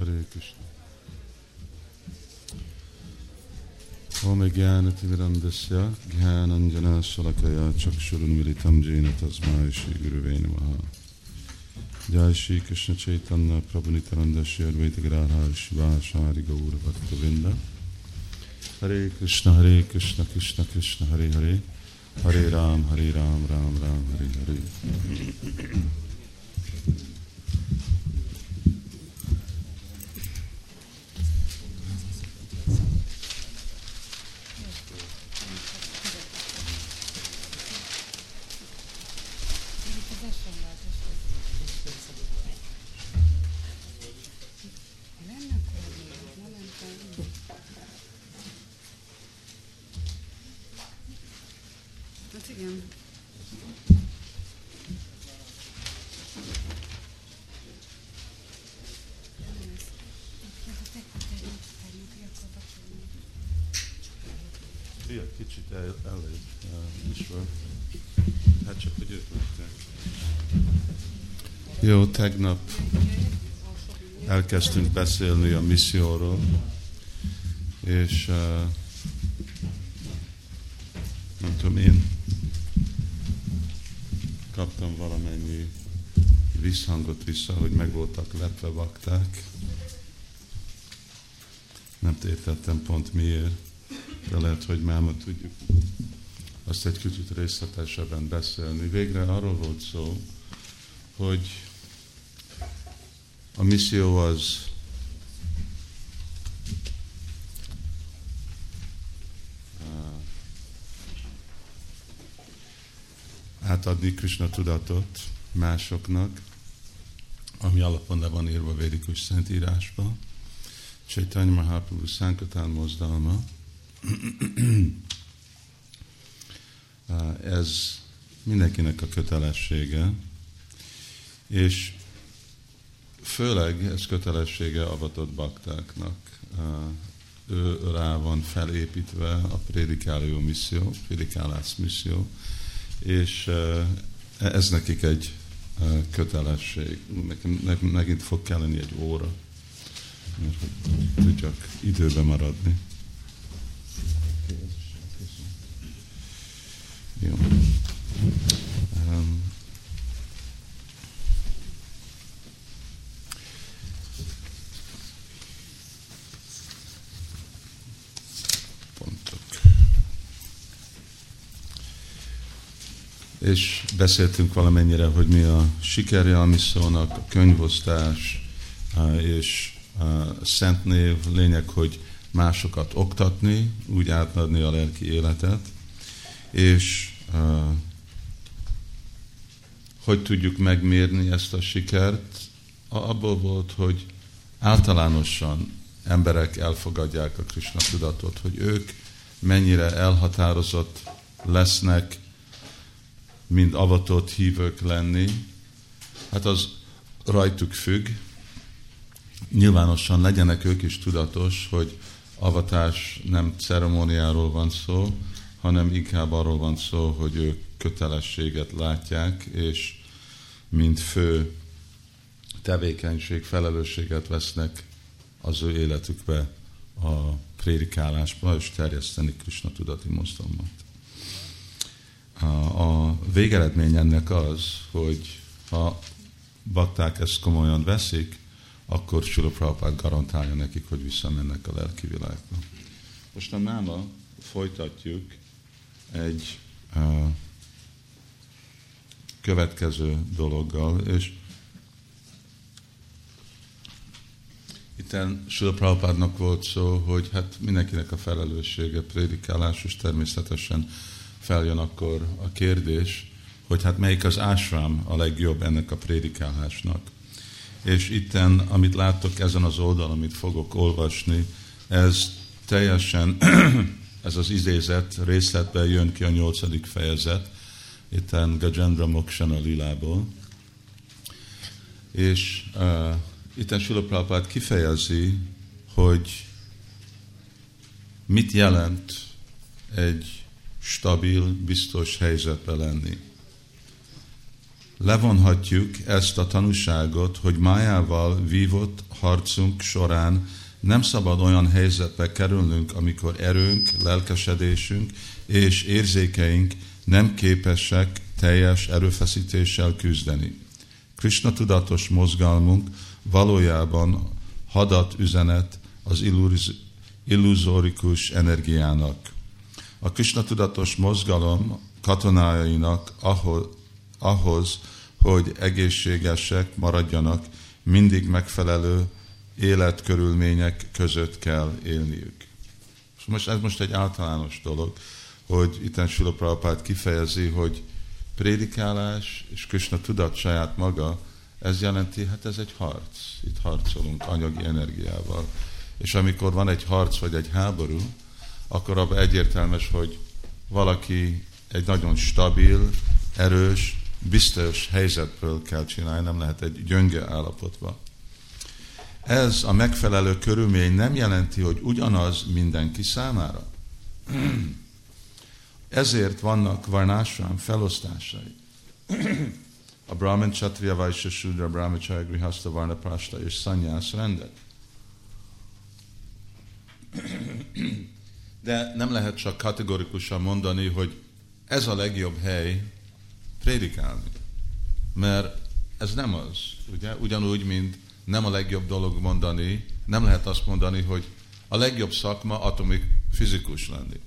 Hare Krishna. Om Jnanatimirandasya Jnananjana Salakaya Chakshurunmilitam Jena Tasmai Shri Guruve Namaha Jai Shri Krishna Chaitanya Prabhu Nitaranda Shri Advaita Gadadhar Shiva Shari Gaura Bhakta Vinda Hare Krishna Hare Krishna Krishna Krishna Hare Hare. Hare Ram Hare Ram Ram Ram Hare Hare tegnap elkezdtünk beszélni a misszióról, és uh, nem tudom, én kaptam valamennyi visszhangot vissza, hogy meg voltak lepve vakták. Nem értettem pont miért, de lehet, hogy máma tudjuk azt egy kicsit részletesebben beszélni. Végre arról volt szó, hogy a misszió az átadni Krishna tudatot másoknak, ami alapon le van írva védikus szentírásba. Chaitanya Mahaprabhu Sankatán mozdalma. Ez mindenkinek a kötelessége, és főleg ez kötelessége avatott baktáknak. Ő rá van felépítve a prédikáló misszió, prédikálás misszió, és ez nekik egy kötelesség. Nekem megint fog kelleni egy óra, mert hogy tudjak időbe maradni. Jó. Um, pontok. És beszéltünk valamennyire, hogy mi a sikerje a missziónak, a könyvosztás és a szent név, lényeg, hogy másokat oktatni, úgy átadni a lelki életet, és hogy tudjuk megmérni ezt a sikert? Abból volt, hogy általánosan emberek elfogadják a Krishna tudatot, hogy ők mennyire elhatározott lesznek, mint avatott hívők lenni, hát az rajtuk függ. Nyilvánosan legyenek ők is tudatos, hogy avatás nem ceremóniáról van szó, hanem inkább arról van szó, hogy ők kötelességet látják, és mint fő tevékenység, felelősséget vesznek az ő életükbe a prédikálásba, és terjeszteni Krishna tudati mozdalmat. A végeredmény ennek az, hogy ha bakták ezt komolyan veszik, akkor Sula garantálja nekik, hogy visszamennek a lelki világba. Most a máma folytatjuk egy uh, következő dologgal, és itten Sula Prabhupádnak volt szó, hogy hát mindenkinek a felelőssége prédikálás, és természetesen feljön akkor a kérdés, hogy hát melyik az ásrám a legjobb ennek a prédikálásnak. És itten, amit láttok ezen az oldalon, amit fogok olvasni, ez teljesen, ez az idézet részletben jön ki a nyolcadik fejezet, itten Gajendra Mokshana Lilából. És uh, itten Sula kifejezi, hogy mit jelent egy stabil, biztos helyzetbe lenni. levonhatjuk ezt a tanúságot, hogy májával vívott harcunk során nem szabad olyan helyzetbe kerülnünk, amikor erőnk, lelkesedésünk és érzékeink nem képesek teljes erőfeszítéssel küzdeni. Krishna tudatos mozgalmunk valójában hadat üzenet az illuzórikus energiának. A Krishna tudatos mozgalom katonáinak ahhoz, ahhoz, hogy egészségesek maradjanak, mindig megfelelő életkörülmények között kell élniük. Most ez most egy általános dolog, hogy itt Sula Prabhupád kifejezi, hogy prédikálás és Krishna tudat saját maga, ez jelenti, hát ez egy harc. Itt harcolunk anyagi energiával. És amikor van egy harc vagy egy háború, akkor abban egyértelműs, hogy valaki egy nagyon stabil, erős, biztos helyzetből kell csinálni, nem lehet egy gyönge állapotba. Ez a megfelelő körülmény nem jelenti, hogy ugyanaz mindenki számára. Ezért vannak varnásrám felosztásai. A Brahman, Chatriya, Vaishya, Shudra, Brahmacharya, Grihasta, Varna, Prasta és Sanyász rendet. De nem lehet csak kategorikusan mondani, hogy ez a legjobb hely prédikálni. Mert ez nem az, ugye? Ugyanúgy, mint nem a legjobb dolog mondani, nem lehet azt mondani, hogy a legjobb szakma atomik fizikus lenni.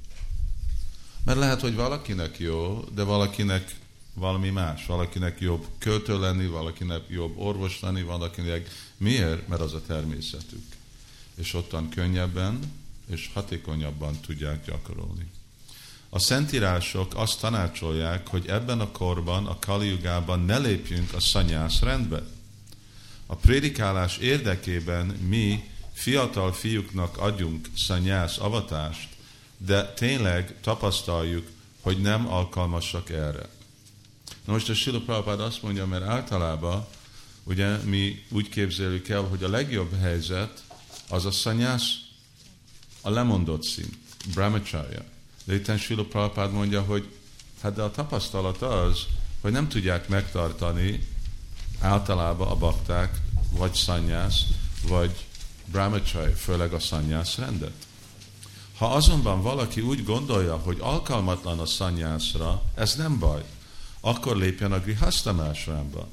Mert lehet, hogy valakinek jó, de valakinek valami más. Valakinek jobb költő lenni, valakinek jobb orvos lenni, valakinek miért? Mert az a természetük. És ottan könnyebben és hatékonyabban tudják gyakorolni. A szentírások azt tanácsolják, hogy ebben a korban, a Kaliugában ne lépjünk a szanyász rendbe. A prédikálás érdekében mi fiatal fiúknak adjunk szanyász avatást, de tényleg tapasztaljuk, hogy nem alkalmasak erre. Na most a Sila Prabhupád azt mondja, mert általában ugye mi úgy képzeljük el, hogy a legjobb helyzet az a szanyász, a lemondott szint, brahmacharya. De itt Sila Prabhupád mondja, hogy hát de a tapasztalat az, hogy nem tudják megtartani általában a bakták, vagy szanyász, vagy brahmacharya, főleg a szanyász rendet. Ha azonban valaki úgy gondolja, hogy alkalmatlan a szanyászra, ez nem baj. Akkor lépjen a grihasztamásrámba.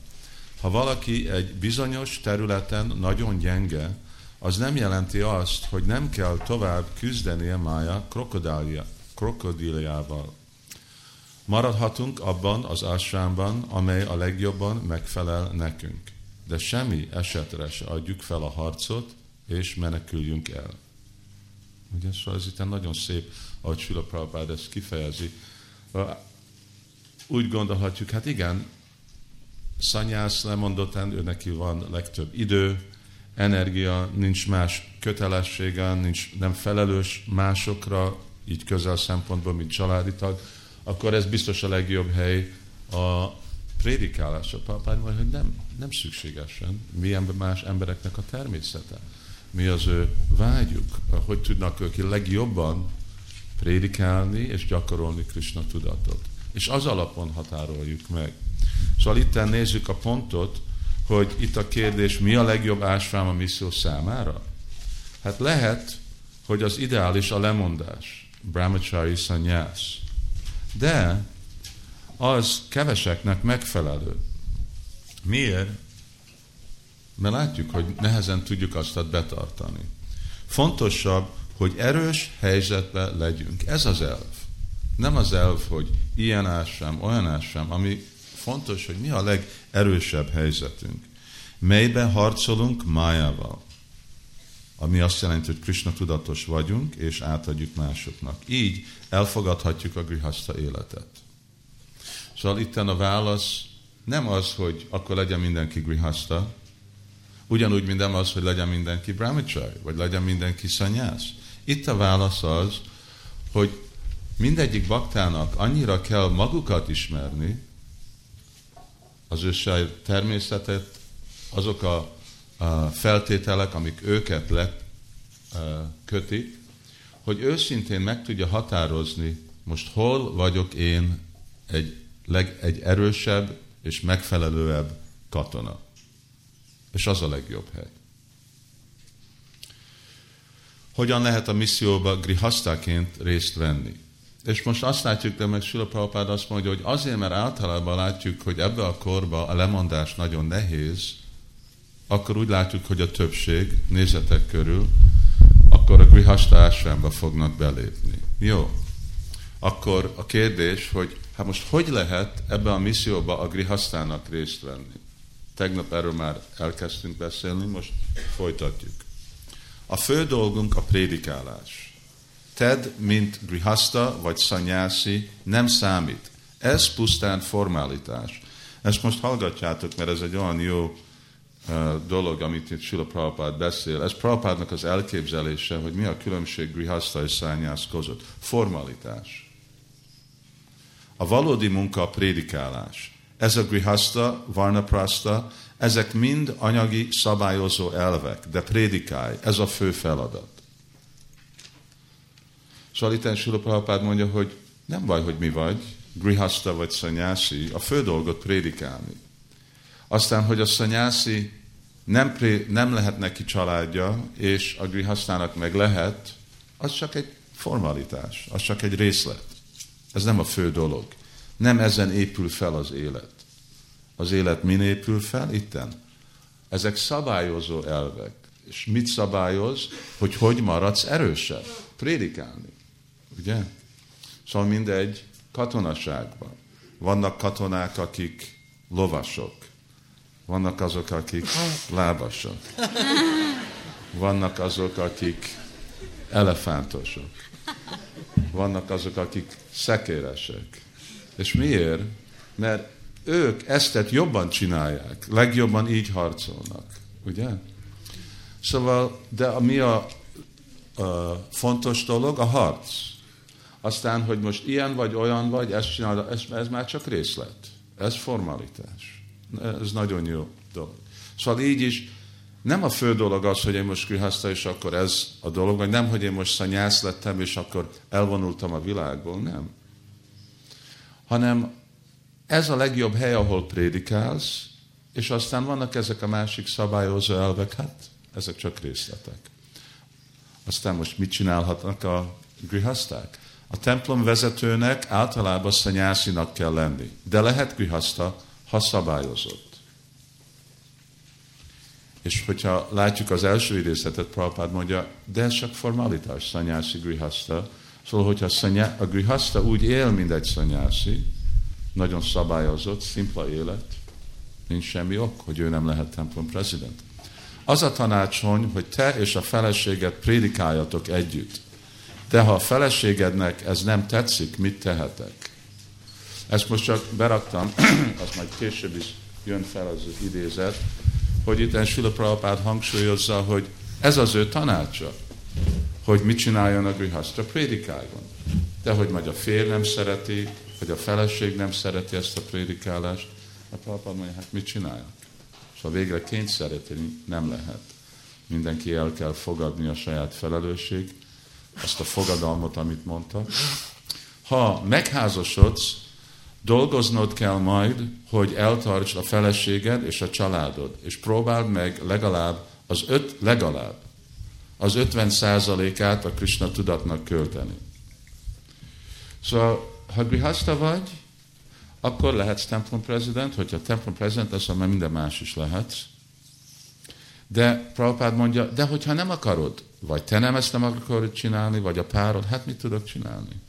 Ha valaki egy bizonyos területen nagyon gyenge, az nem jelenti azt, hogy nem kell tovább küzdenie mája krokodíliával. Maradhatunk abban az ásrámban, amely a legjobban megfelel nekünk. De semmi esetre se adjuk fel a harcot, és meneküljünk el. Ugye, szóval ez itt nagyon szép, ahogy Sula Prabhupád ezt kifejezi. Úgy gondolhatjuk, hát igen, szanyász lemondottan, ő neki van legtöbb idő, energia, nincs más kötelessége, nincs, nem felelős másokra, így közel szempontból, mint családi tag, akkor ez biztos a legjobb hely a prédikálásra. Papány mondja, hogy nem, nem szükségesen. Milyen más embereknek a természete mi az ő vágyuk, hogy tudnak ők legjobban prédikálni és gyakorolni Krishna tudatot. És az alapon határoljuk meg. Szóval itt nézzük a pontot, hogy itt a kérdés, mi a legjobb ásvám a misszió számára? Hát lehet, hogy az ideális a lemondás, brahmachari sanyász. De az keveseknek megfelelő. Miért? mert látjuk, hogy nehezen tudjuk azt betartani. Fontosabb, hogy erős helyzetben legyünk. Ez az elv. Nem az elv, hogy ilyen ássám, olyan ássám, ami fontos, hogy mi a legerősebb helyzetünk. Melyben harcolunk májával. Ami azt jelenti, hogy Krishna tudatos vagyunk, és átadjuk másoknak. Így elfogadhatjuk a grihaszta életet. Szóval itten a válasz nem az, hogy akkor legyen mindenki grihaszta, Ugyanúgy, mint nem az, hogy legyen mindenki brahmachari, vagy legyen mindenki szanyász. Itt a válasz az, hogy mindegyik baktának annyira kell magukat ismerni, az ő természetet, azok a, a feltételek, amik őket lekötik, hogy őszintén meg tudja határozni, most hol vagyok én egy, leg, egy erősebb és megfelelőebb katona. És az a legjobb hely. Hogyan lehet a misszióba grihasztáként részt venni? És most azt látjuk, de meg Sula Prabhupád azt mondja, hogy azért, mert általában látjuk, hogy ebbe a korba a lemondás nagyon nehéz, akkor úgy látjuk, hogy a többség nézetek körül, akkor a grihasta ásványba fognak belépni. Jó. Akkor a kérdés, hogy hát most hogy lehet ebbe a misszióba a grihasztának részt venni? Tegnap erről már elkezdtünk beszélni, most folytatjuk. A fő dolgunk a prédikálás. Ted, mint grihasta vagy szanyászi, nem számít. Ez pusztán formalitás. Ezt most hallgatjátok, mert ez egy olyan jó dolog, amit itt Sula Prabhupád beszél. Ez Prabhupádnak az elképzelése, hogy mi a különbség grihaszta és szányász között. Formalitás. A valódi munka a prédikálás. Ez a grihaszta, varnaprasta, ezek mind anyagi szabályozó elvek, de prédikálj, ez a fő feladat. Salitán Sula Prabhupád mondja, hogy nem baj, hogy mi vagy, grihaszta vagy szanyászi, a fő dolgot prédikálni. Aztán, hogy a szanyászi nem, pré, nem lehet neki családja, és a grihasztának meg lehet, az csak egy formalitás, az csak egy részlet. Ez nem a fő dolog. Nem ezen épül fel az élet. Az élet min épül fel? Itten. Ezek szabályozó elvek. És mit szabályoz? Hogy hogy maradsz erősebb? Prédikálni. Ugye? Szóval mindegy katonaságban. Vannak katonák, akik lovasok. Vannak azok, akik lábasok. Vannak azok, akik elefántosok. Vannak azok, akik szekéresek. És miért? Mert ők eztet jobban csinálják, legjobban így harcolnak. Ugye? Szóval, de mi a, a fontos dolog? A harc. Aztán, hogy most ilyen vagy, olyan vagy, ezt csinálod, ez, ez már csak részlet. Ez formalitás. Ez nagyon jó dolog. Szóval így is nem a fő dolog az, hogy én most krihaszta, és akkor ez a dolog, vagy nem, hogy én most szanyász lettem, és akkor elvonultam a világból, nem. Hanem ez a legjobb hely, ahol prédikálsz, és aztán vannak ezek a másik szabályozó elvek, hát ezek csak részletek. Aztán most mit csinálhatnak a grihaszták? A templom vezetőnek általában szanyászinak kell lenni, de lehet grihaszta, ha szabályozott. És hogyha látjuk az első idézetet, Prabhupád mondja, de ez csak formalitás, szanyászi grihaszta. Szóval, hogyha szanyá, a grihaszta úgy él, mint egy szanyászi, nagyon szabályozott, szimpla élet, nincs semmi ok, hogy ő nem lehet templom prezident. Az a tanácson, hogy te és a feleséged prédikáljatok együtt. De ha a feleségednek ez nem tetszik, mit tehetek? Ezt most csak beraktam, az majd később is jön fel az idézet, hogy itt Sula Prabhupád hangsúlyozza, hogy ez az ő tanácsa, hogy mit csináljon a grihasztra, prédikáljon. De hogy majd a férj nem szereti, hogy a feleség nem szereti ezt a prédikálást, a Prabhupád mondja, hát mit csináljak? Ha végre kényszeríteni nem lehet. Mindenki el kell fogadni a saját felelősség, azt a fogadalmat, amit mondta. Ha megházasodsz, Dolgoznod kell majd, hogy eltartsd a feleséged és a családod, és próbáld meg legalább az öt, legalább az 50 százalékát a Krishna tudatnak költeni. Szóval, ha grihaszta vagy, akkor lehetsz templom prezident, hogyha templom prezident lesz, akkor minden más is lehetsz. De Prabhupád mondja, de hogyha nem akarod, vagy te nem ezt nem akarod csinálni, vagy a párod, hát mit tudok csinálni?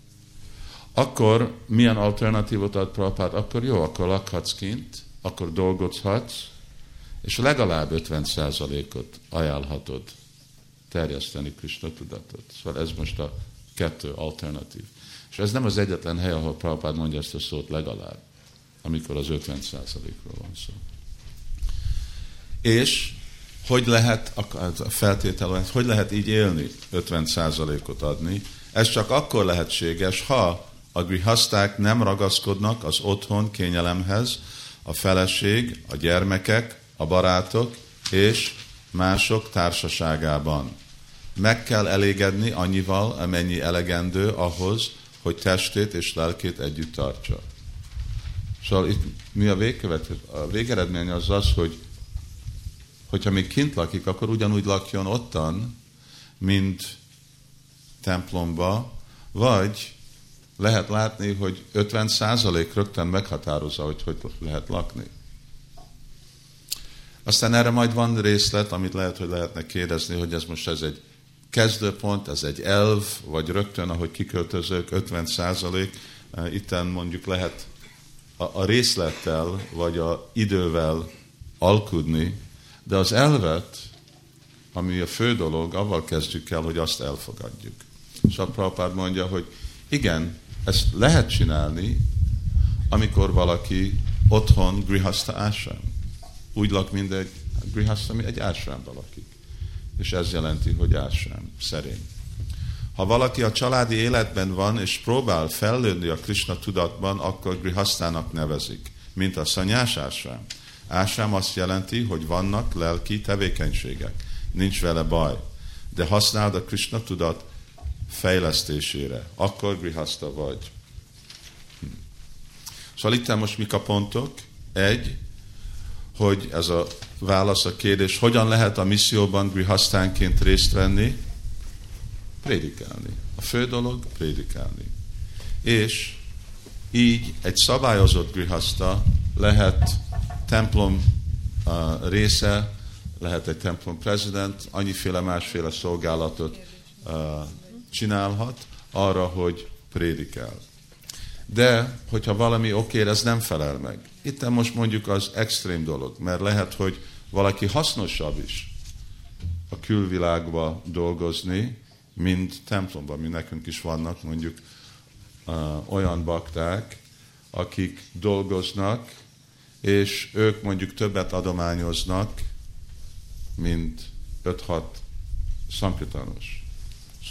akkor milyen alternatívot ad Prabhupád? Akkor jó, akkor lakhatsz kint, akkor dolgozhatsz, és legalább 50%-ot ajánlhatod terjeszteni Krishna tudatot. Szóval ez most a kettő alternatív. És ez nem az egyetlen hely, ahol Prabhupád mondja ezt a szót legalább, amikor az 50%-ról van szó. És hogy lehet, a feltétel, hogy lehet így élni, 50%-ot adni? Ez csak akkor lehetséges, ha a grihaszták nem ragaszkodnak az otthon kényelemhez, a feleség, a gyermekek, a barátok és mások társaságában. Meg kell elégedni annyival, amennyi elegendő ahhoz, hogy testét és lelkét együtt tartsa. Szóval itt mi a végkövet? A végeredmény az az, hogy hogyha még kint lakik, akkor ugyanúgy lakjon ottan, mint templomba, vagy lehet látni, hogy 50% rögtön meghatározza, hogy hogy lehet lakni. Aztán erre majd van részlet, amit lehet, hogy lehetne kérdezni, hogy ez most ez egy kezdőpont, ez egy elv, vagy rögtön, ahogy kiköltözők, 50 százalék, itten mondjuk lehet a, a részlettel, vagy a idővel alkudni, de az elvet, ami a fő dolog, avval kezdjük el, hogy azt elfogadjuk. És a Prabhupád mondja, hogy igen, ezt lehet csinálni, amikor valaki otthon grihaszta ásám. Úgy lak, mint egy grihaszta, egy ásrámban lakik. És ez jelenti, hogy ásrám, szerény. Ha valaki a családi életben van, és próbál fellőni a Krishna tudatban, akkor grihasztának nevezik, mint a szanyás ásrám. Ásrám azt jelenti, hogy vannak lelki tevékenységek. Nincs vele baj. De használd a Krishna tudat fejlesztésére. Akkor grihaszta vagy. Hm. Szóval itt most mik a pontok? Egy, hogy ez a válasz a kérdés, hogyan lehet a misszióban grihasztánként részt venni? Prédikálni. A fő dolog prédikálni. És így egy szabályozott grihaszta lehet templom része, lehet egy templom prezident, annyiféle másféle szolgálatot csinálhat arra, hogy prédikál. De, hogyha valami oké, ez nem felel meg. Itt most mondjuk az extrém dolog, mert lehet, hogy valaki hasznosabb is a külvilágba dolgozni, mint templomban. Mi nekünk is vannak mondjuk olyan bakták, akik dolgoznak, és ők mondjuk többet adományoznak, mint 5-6 szankritános.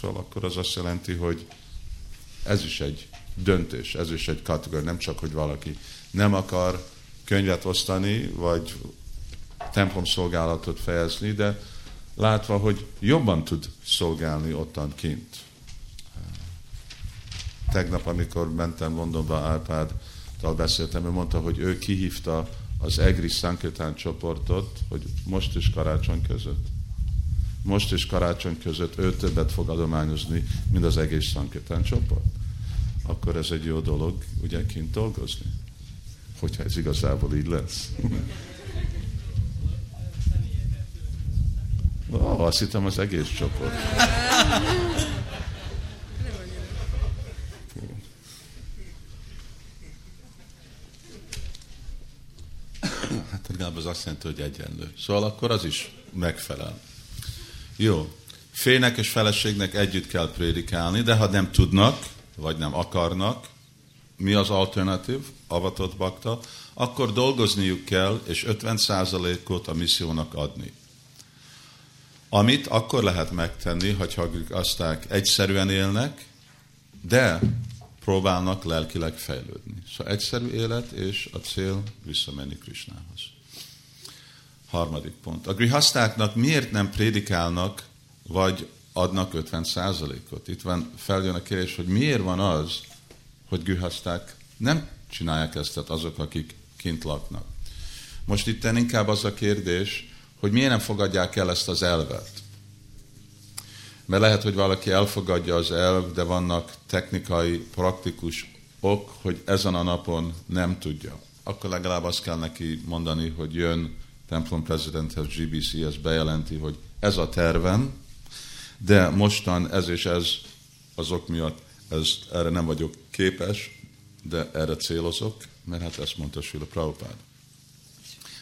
Szóval akkor az azt jelenti, hogy ez is egy döntés, ez is egy kategória, nem csak, hogy valaki nem akar könyvet osztani, vagy templomszolgálatot fejezni, de látva, hogy jobban tud szolgálni ottan kint. Tegnap, amikor mentem Londonba, Árpáddal beszéltem, ő mondta, hogy ő kihívta az EGRI Sankirtán csoportot, hogy most is karácsony között. Most is karácsony között ő többet fog adományozni, mint az egész Sankirtán csoport. Akkor ez egy jó dolog, ugye kint dolgozni. Hogyha ez igazából így lesz. Ó, oh, azt hittem az egész csoport. Legalább az azt jelenti, hogy egyenlő. Szóval akkor az is megfelel. Jó. Félnek és feleségnek együtt kell prédikálni, de ha nem tudnak, vagy nem akarnak, mi az alternatív, avatott bakta, akkor dolgozniuk kell, és 50%-ot a missziónak adni. Amit akkor lehet megtenni, hogyha azták egyszerűen élnek, de próbálnak lelkileg fejlődni. Szóval egyszerű élet, és a cél visszamenni Krisnához. Harmadik pont. A grihasztáknak miért nem prédikálnak, vagy adnak 50 ot Itt van, feljön a kérdés, hogy miért van az, hogy grihaszták nem csinálják ezt, tehát azok, akik kint laknak. Most itt inkább az a kérdés, hogy miért nem fogadják el ezt az elvet. Mert lehet, hogy valaki elfogadja az elv, de vannak technikai, praktikus ok, hogy ezen a napon nem tudja. Akkor legalább azt kell neki mondani, hogy jön templom prezidenthez, GBC, ez bejelenti, hogy ez a tervem, de mostan ez és ez azok miatt ez, erre nem vagyok képes, de erre célozok, mert hát ezt mondta Sula Prabhupád.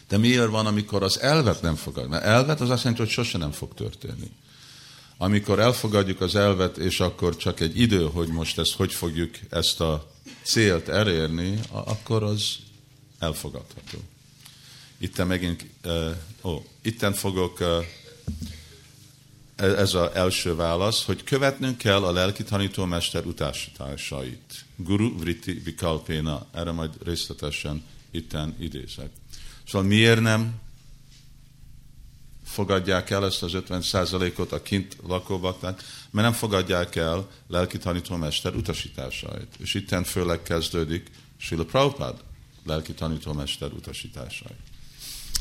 De miért van, amikor az elvet nem fogad? Mert elvet az azt jelenti, hogy sose nem fog történni. Amikor elfogadjuk az elvet, és akkor csak egy idő, hogy most ezt hogy fogjuk ezt a célt elérni, akkor az elfogadható. Itten megint, ó, itten fogok, uh, ez az első válasz, hogy követnünk kell a lelki tanítómester utásításait. Guru Vritti Vikalpéna, erre majd részletesen itten idézek. Szóval miért nem fogadják el ezt az 50%-ot a kint lakóbaknak, mert nem fogadják el lelki tanítómester utasításait. És itten főleg kezdődik Srila Prabhupád lelki tanítómester utasításai.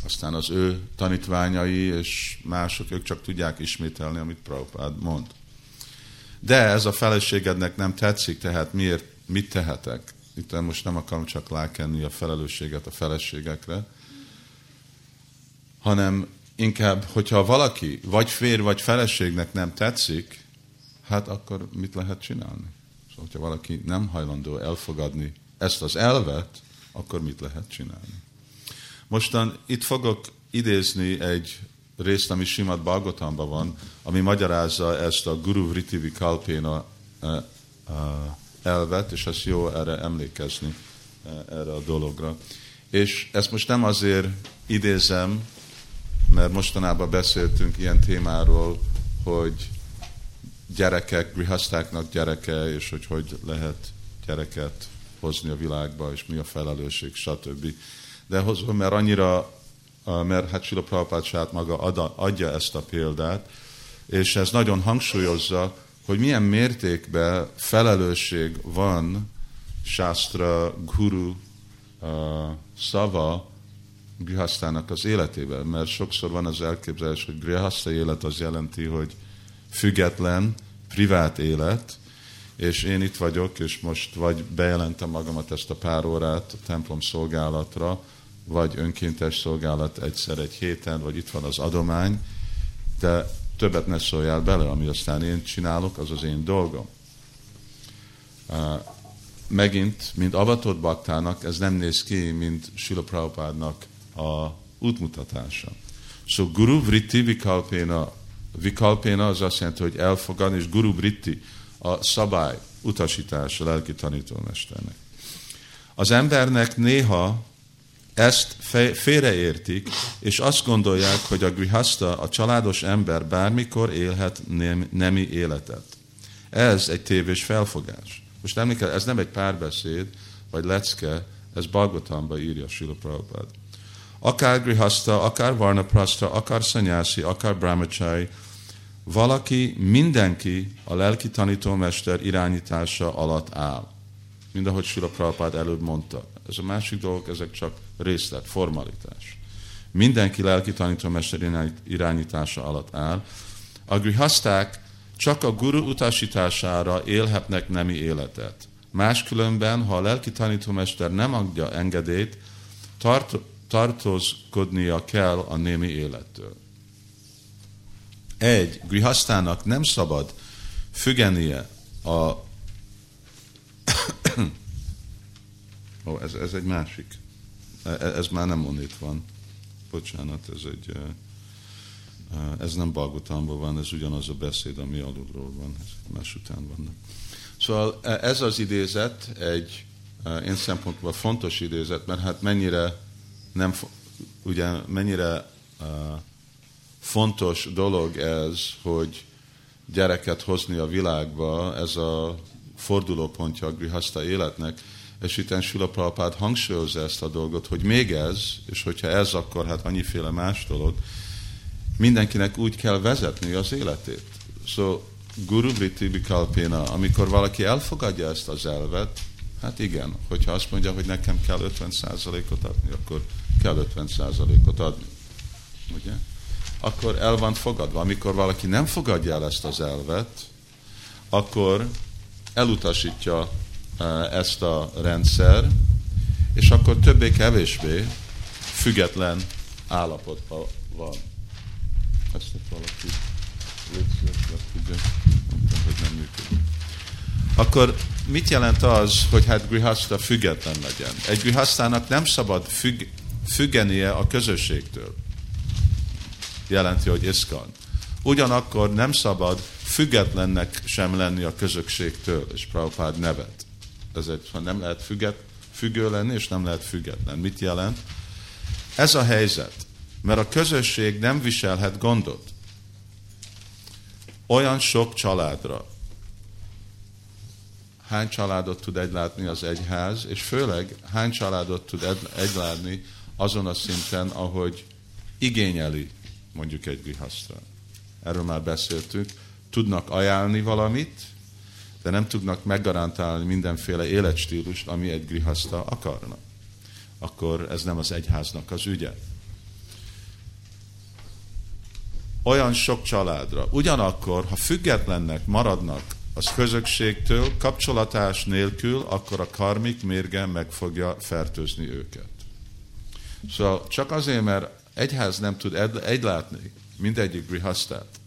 Aztán az ő tanítványai és mások, ők csak tudják ismételni, amit Prabhupád mond. De ez a feleségednek nem tetszik, tehát miért, mit tehetek? Itt most nem akarom csak lákenni a felelősséget a feleségekre, hanem inkább, hogyha valaki vagy fér, vagy feleségnek nem tetszik, hát akkor mit lehet csinálni? Szóval, hogyha valaki nem hajlandó elfogadni ezt az elvet, akkor mit lehet csinálni? Mostan itt fogok idézni egy részt, ami Simad Balgotamban van, ami magyarázza ezt a Guru Vritti Vikalpéna eh, eh, elvet, és ezt jó erre emlékezni, eh, erre a dologra. És ezt most nem azért idézem, mert mostanában beszéltünk ilyen témáról, hogy gyerekek, grihasztáknak gyereke, és hogy hogy lehet gyereket hozni a világba, és mi a felelősség, stb. De hozom, mert annyira, mert hát Sila Prabhupád maga adja ezt a példát, és ez nagyon hangsúlyozza, hogy milyen mértékben felelősség van Shastra, Guru uh, szava grihasztának az életében, mert sokszor van az elképzelés, hogy grihaszta élet az jelenti, hogy független, privát élet, és én itt vagyok, és most vagy bejelentem magamat ezt a pár órát a templom szolgálatra, vagy önkéntes szolgálat egyszer egy héten, vagy itt van az adomány, de többet ne szóljál bele, ami aztán én csinálok, az az én dolgom. Megint, mint avatott baktának, ez nem néz ki, mint Sila Prabhupádnak a útmutatása. So Guru Vritti Vikalpéna, Vikalpéna az azt jelenti, hogy elfogadni, és Guru Vritti a szabály, utasítás a lelki tanítómesternek. Az embernek néha ezt félreértik, és azt gondolják, hogy a grihasta, a családos ember bármikor élhet nemi életet. Ez egy tévés felfogás. Most emlékezz, ez nem egy párbeszéd, vagy lecke, ez Balgotamba írja Sila Prabhupád. Akár grihasta, akár varnaprasta, akár szanyászi, akár brahmachari, valaki, mindenki a lelki tanítómester irányítása alatt áll. Mind ahogy Sula Prabhupád előbb mondta. Ez a másik dolog, ezek csak részlet, formalitás. Mindenki lelki tanítómester irányítása alatt áll. A grihaszták csak a guru utasítására élhetnek nemi életet. Máskülönben, ha a lelki tanítómester nem adja engedélyt, tart, tartózkodnia kell a némi élettől. Egy, grihasztának nem szabad függenie a... Ó, ez, ez egy másik. E, e, ez már nem onét van. Bocsánat, ez egy... E, ez nem Balgotamban van, ez ugyanaz a beszéd, ami alulról van, más után vannak. Szóval ez az idézet egy én szempontból fontos idézet, mert hát mennyire nem, ugye mennyire fontos dolog ez, hogy gyereket hozni a világba, ez a fordulópontja a grihaszta életnek, és itt Sula Prabhupád hangsúlyozza ezt a dolgot, hogy még ez, és hogyha ez, akkor hát annyiféle más dolog, mindenkinek úgy kell vezetni az életét. Szóval Guru Vritti Bikalpéna, amikor valaki elfogadja ezt az elvet, hát igen, hogyha azt mondja, hogy nekem kell 50%-ot adni, akkor kell 50%-ot adni. Ugye? Akkor el van fogadva. Amikor valaki nem fogadja el ezt az elvet, akkor elutasítja ezt a rendszer, és akkor többé-kevésbé független állapotban van. Ezt valaki hogy nem működik. Akkor mit jelent az, hogy hát grihaszta független legyen? Egy grihasztának nem szabad függ, függenie a közösségtől. Jelenti, hogy iszkan. Ugyanakkor nem szabad függetlennek sem lenni a közösségtől, és Prabhupád nevet. Ezért, nem lehet függet, függő lenni, és nem lehet független. Mit jelent? Ez a helyzet, mert a közösség nem viselhet gondot. Olyan sok családra, hány családot tud egylátni az egyház, és főleg hány családot tud egylátni azon a szinten, ahogy igényeli mondjuk egy grihasztra. Erről már beszéltünk. Tudnak ajánlni valamit, de nem tudnak meggarantálni mindenféle életstílust, ami egy grihaszta akarna. akkor ez nem az egyháznak az ügye. Olyan sok családra. Ugyanakkor, ha függetlennek maradnak az közösségtől, kapcsolatás nélkül, akkor a karmik mérge meg fogja fertőzni őket. Szóval csak azért, mert egyház nem tud egy látni mindegyik grihasztát.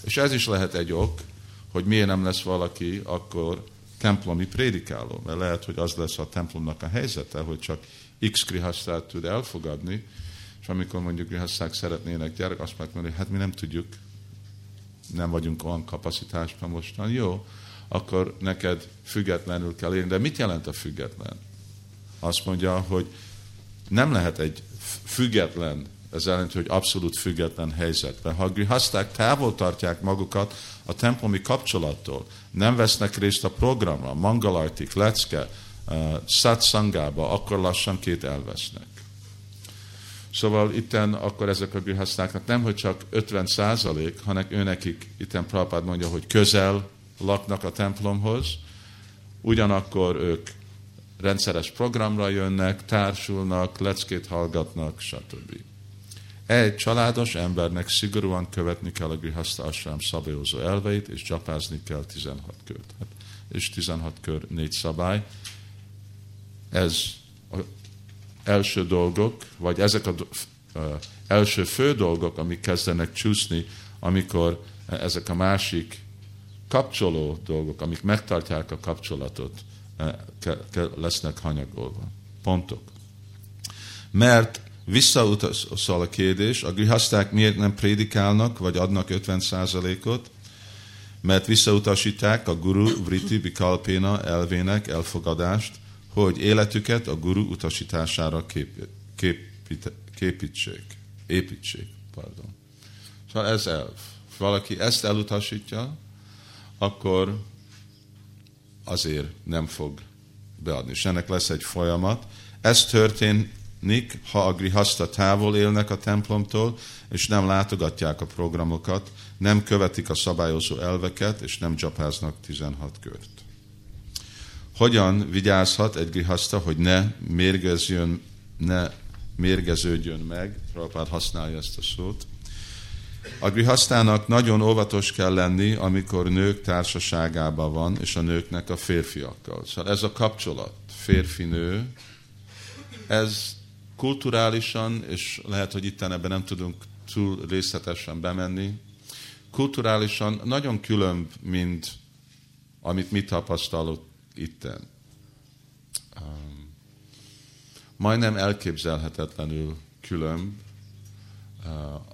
És ez is lehet egy ok, hogy miért nem lesz valaki akkor templomi prédikáló, mert lehet, hogy az lesz a templomnak a helyzete, hogy csak X grihasztát tud elfogadni, és amikor mondjuk grihaszták szeretnének gyerek, azt mondják, hogy hát mi nem tudjuk, nem vagyunk olyan kapacitásban mostan, jó, akkor neked függetlenül kell élni. De mit jelent a független? Azt mondja, hogy nem lehet egy független, ez jelenti, hogy abszolút független helyzetben. Ha a grihaszták távol tartják magukat a templomi kapcsolattól, nem vesznek részt a programra, mangalajtik, lecke, uh, szangába, akkor lassan két elvesznek. Szóval itten akkor ezek a grihasztáknak nem, hogy csak 50 százalék, hanem őnekik, itten Prabhupád mondja, hogy közel laknak a templomhoz, ugyanakkor ők rendszeres programra jönnek, társulnak, leckét hallgatnak, stb. Egy családos embernek szigorúan követni kell a Grihaszta Asrám szabályozó elveit, és csapázni kell 16 kört. Hát, és 16 kör négy szabály. Ez az első dolgok, vagy ezek az első fő dolgok, amik kezdenek csúszni, amikor ezek a másik kapcsoló dolgok, amik megtartják a kapcsolatot, lesznek hanyagolva. Pontok. Mert visszautasol a kérdés, a grihaszták miért nem prédikálnak, vagy adnak 50%-ot, mert visszautasítják a guru vriti bikalpéna elvének elfogadást, hogy életüket a guru utasítására kép, képít, képítsék, építsék. Pardon. Szóval ez elv. Valaki ezt elutasítja, akkor azért nem fog beadni. És ennek lesz egy folyamat. Ez történik, ha a grihaszta távol élnek a templomtól, és nem látogatják a programokat, nem követik a szabályozó elveket, és nem csapáznak 16 kört. Hogyan vigyázhat egy grihaszta, hogy ne mérgezjön, ne mérgeződjön meg, Prabhupád használja ezt a szót, a grihasztának nagyon óvatos kell lenni, amikor nők társaságában van, és a nőknek a férfiakkal. Szóval ez a kapcsolat, férfi-nő, ez kulturálisan, és lehet, hogy itt ebben nem tudunk túl részletesen bemenni, kulturálisan nagyon különb, mint amit mi tapasztalunk itten. Majdnem elképzelhetetlenül különb uh,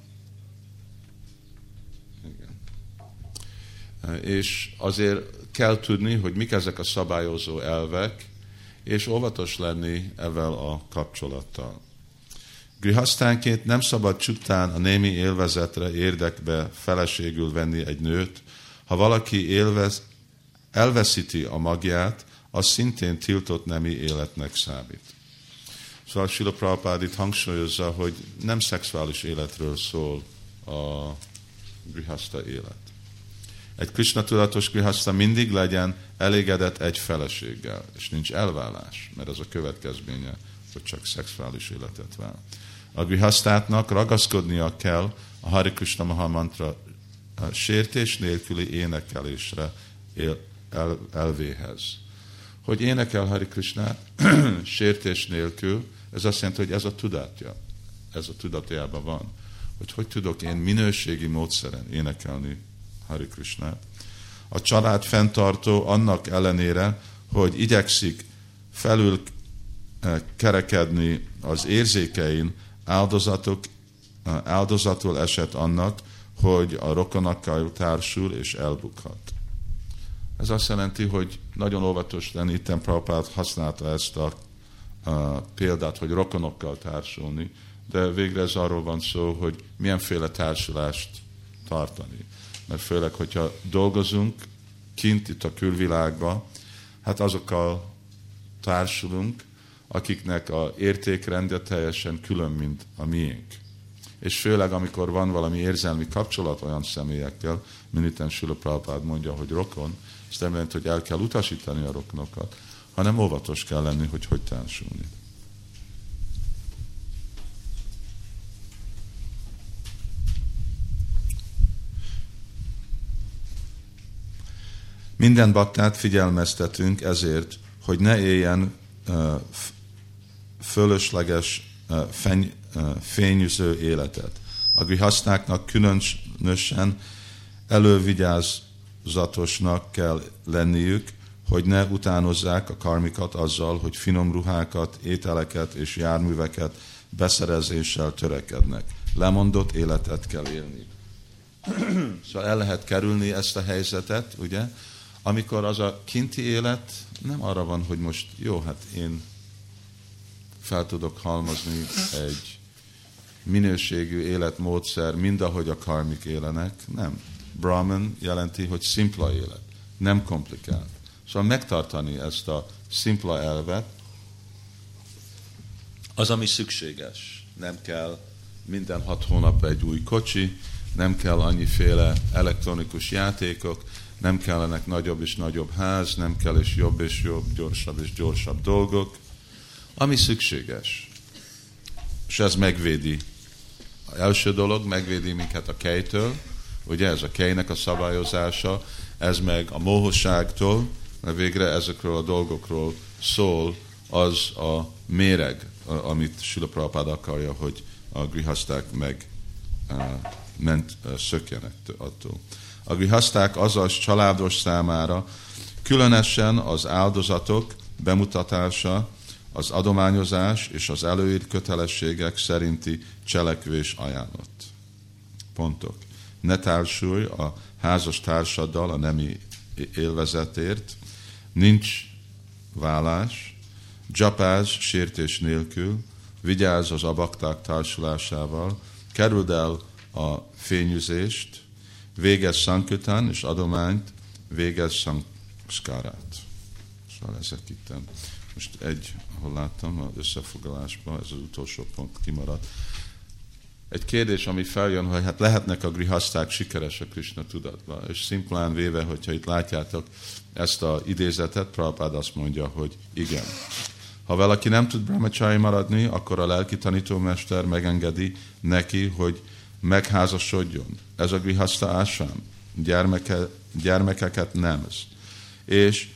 És azért kell tudni, hogy mik ezek a szabályozó elvek, és óvatos lenni ezzel a kapcsolattal. Grihasztánként nem szabad csupán a némi élvezetre, érdekbe feleségül venni egy nőt. Ha valaki élvez, elveszíti a magját, az szintén tiltott nemi életnek számít. Szóval Sila Prabhupád itt hangsúlyozza, hogy nem szexuális életről szól a grihaszta élet. Egy Krishna tudatos grihaszta mindig legyen elégedett egy feleséggel, és nincs elvállás, mert az a következménye, hogy csak szexuális életet vál. A grihasztátnak ragaszkodnia kell a Hari Krishna Maha Mantra sértés nélküli énekelésre el, el, elvéhez. Hogy énekel Hari Krishnát sértés nélkül, ez azt jelenti, hogy ez a tudatja, ez a tudatjában van. Hogy hogy tudok én minőségi módszeren énekelni Hari Krishna. A család fenntartó annak ellenére, hogy igyekszik felül eh, kerekedni az érzékein, áldozatok, eh, áldozatul esett annak, hogy a rokonakkal társul és elbukhat. Ez azt jelenti, hogy nagyon óvatos lenni, itt Prabhupád használta ezt a, a példát, hogy rokonokkal társulni, de végre ez arról van szó, hogy milyenféle társulást tartani mert főleg, hogyha dolgozunk kint itt a külvilágban, hát azokkal társulunk, akiknek a értékrendje teljesen külön, mint a miénk. És főleg, amikor van valami érzelmi kapcsolat olyan személyekkel, Sula Prabhupád mondja, hogy rokon, ez nem jelenti, hogy el kell utasítani a rokonokat, hanem óvatos kell lenni, hogy hogy társulni. Minden baktát figyelmeztetünk ezért, hogy ne éljen fölösleges fényűző életet. A grihasztáknak különösen elővigyázatosnak kell lenniük, hogy ne utánozzák a karmikat azzal, hogy finom ruhákat, ételeket és járműveket beszerezéssel törekednek. Lemondott életet kell élni. szóval el lehet kerülni ezt a helyzetet, ugye? Amikor az a kinti élet nem arra van, hogy most jó, hát én fel tudok halmozni egy minőségű életmódszer, mind ahogy a karmik élenek. Nem. Brahman jelenti, hogy szimpla élet, nem komplikált. Szóval megtartani ezt a szimpla elvet, az, ami szükséges. Nem kell minden hat hónap egy új kocsi, nem kell annyiféle elektronikus játékok, nem kellenek nagyobb és nagyobb ház, nem kell és jobb és jobb, gyorsabb és gyorsabb dolgok, ami szükséges. És ez megvédi. Az első dolog megvédi minket a kejtől, ugye ez a kejnek a szabályozása, ez meg a mohosságtól, mert végre ezekről a dolgokról szól az a méreg, amit Sula Prabhupád akarja, hogy a grihaszták meg ment szökjenek attól. A grihaszták azaz családos számára különösen az áldozatok bemutatása, az adományozás és az előírt kötelességek szerinti cselekvés ajánlott. Pontok. Ne társulj a házas társaddal a nemi élvezetért, nincs vállás, Japáz sértés nélkül, vigyázz az abakták társulásával, kerüld el a fényüzést, végez szankután és adományt, végez szankskárát. Szóval ezek itt. Most egy, ahol láttam az összefoglalásban, ez az utolsó pont kimaradt. Egy kérdés, ami feljön, hogy hát lehetnek a grihaszták sikeresek Krishna tudatban, és szimplán véve, hogyha itt látjátok ezt a idézetet, Prabhupád azt mondja, hogy igen. Ha valaki nem tud brahmachari maradni, akkor a lelki tanítómester megengedi neki, hogy megházasodjon. Ez a grihaszta ásám. Gyermeke, gyermekeket nem. És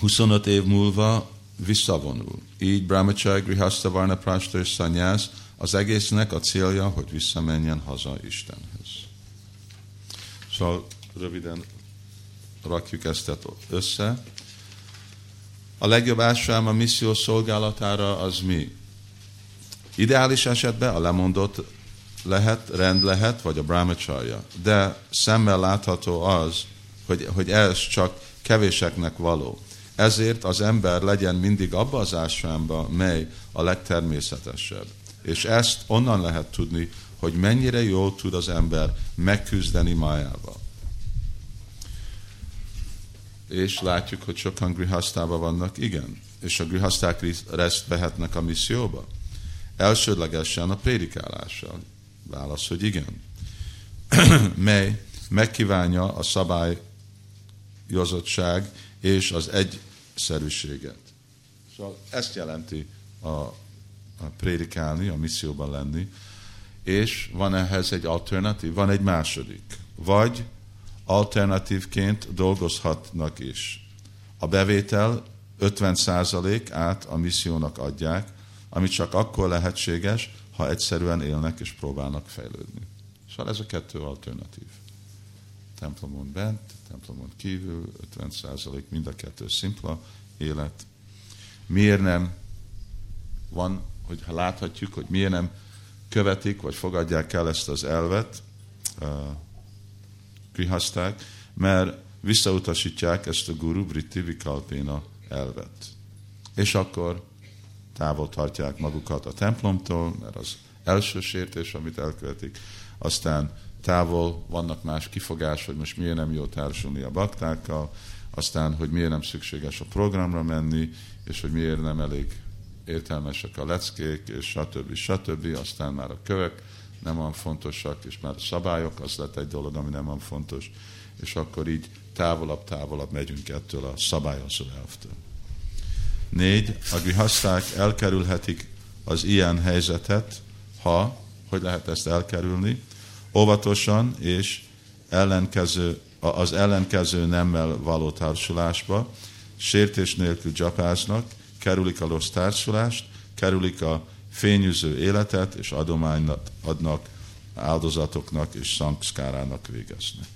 25 év múlva visszavonul. Így brahmachari, grihaszta, varna, prasta és szanyász az egésznek a célja, hogy visszamenjen haza Istenhez. Szóval röviden rakjuk ezt össze. A legjobb ásám a misszió szolgálatára az mi? Ideális esetben a lemondott lehet, rend lehet, vagy a brahmacharya. De szemmel látható az, hogy, hogy ez csak kevéseknek való. Ezért az ember legyen mindig abba az ásvámba, mely a legtermészetesebb. És ezt onnan lehet tudni, hogy mennyire jól tud az ember megküzdeni májával. És látjuk, hogy sokan grihasztában vannak, igen. És a grihaszták részt vehetnek a misszióba. Elsődlegesen a prédikálással. Válasz, hogy igen. Mely megkívánja a szabályozottság és az egyszerűséget. Szóval ezt jelenti a, a prédikálni, a misszióban lenni, és van ehhez egy alternatív, van egy második. Vagy alternatívként dolgozhatnak is. A bevétel 50% át a missziónak adják, ami csak akkor lehetséges, ha egyszerűen élnek és próbálnak fejlődni. Szóval ez a kettő alternatív. Templomon bent, templomon kívül, 50% mind a kettő szimpla élet. Miért nem van, hogyha láthatjuk, hogy miért nem követik, vagy fogadják el ezt az elvet, uh, krihaszták, mert visszautasítják ezt a guru Britti Vikalpéna elvet. És akkor távol tartják magukat a templomtól, mert az első sértés, amit elkövetik. Aztán távol vannak más kifogás, hogy most miért nem jó társulni a baktákkal, aztán, hogy miért nem szükséges a programra menni, és hogy miért nem elég értelmesek a leckék, és stb. stb. Aztán már a kövek nem olyan fontosak, és már a szabályok, az lett egy dolog, ami nem olyan fontos, és akkor így távolabb, távolabb megyünk ettől a szabályozó elvtől. Négy, a grihaszták elkerülhetik az ilyen helyzetet, ha, hogy lehet ezt elkerülni, óvatosan és ellenkező az ellenkező nemmel való társulásba, sértés nélkül csapáznak, kerülik a rossz társulást, kerülik a fényűző életet, és adományt adnak áldozatoknak és szankszkárának végeznek.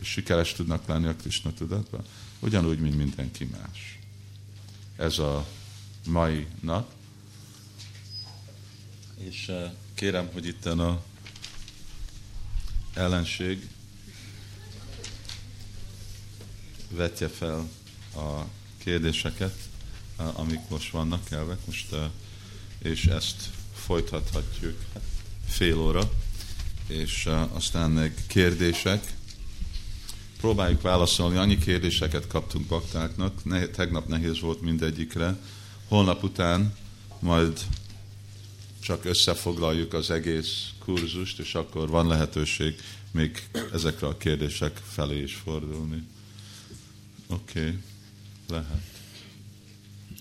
És sikeres tudnak lenni a Krishna tudatban, ugyanúgy, mint mindenki más. Ez a mai nap. És eh, kérem, hogy itt a ellenség vetje fel a kérdéseket, eh, amik most vannak elvek, most, eh, és ezt folytathatjuk fél óra, és aztán meg kérdések. Próbáljuk válaszolni, annyi kérdéseket kaptunk baktáknak, ne, tegnap nehéz volt mindegyikre, holnap után majd csak összefoglaljuk az egész kurzust, és akkor van lehetőség még ezekre a kérdések felé is fordulni. Oké, okay. lehet.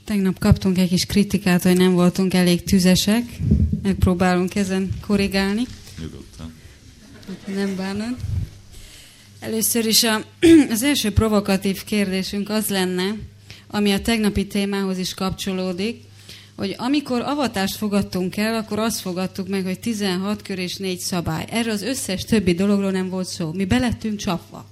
Tegnap kaptunk egy kis kritikát, hogy nem voltunk elég tüzesek. Megpróbálunk ezen korrigálni. Nyugodtan. Nem bánod. Először is a, az első provokatív kérdésünk az lenne, ami a tegnapi témához is kapcsolódik, hogy amikor avatást fogadtunk el, akkor azt fogadtuk meg, hogy 16 kör és 4 szabály. Erről az összes többi dologról nem volt szó. Mi belettünk csapva.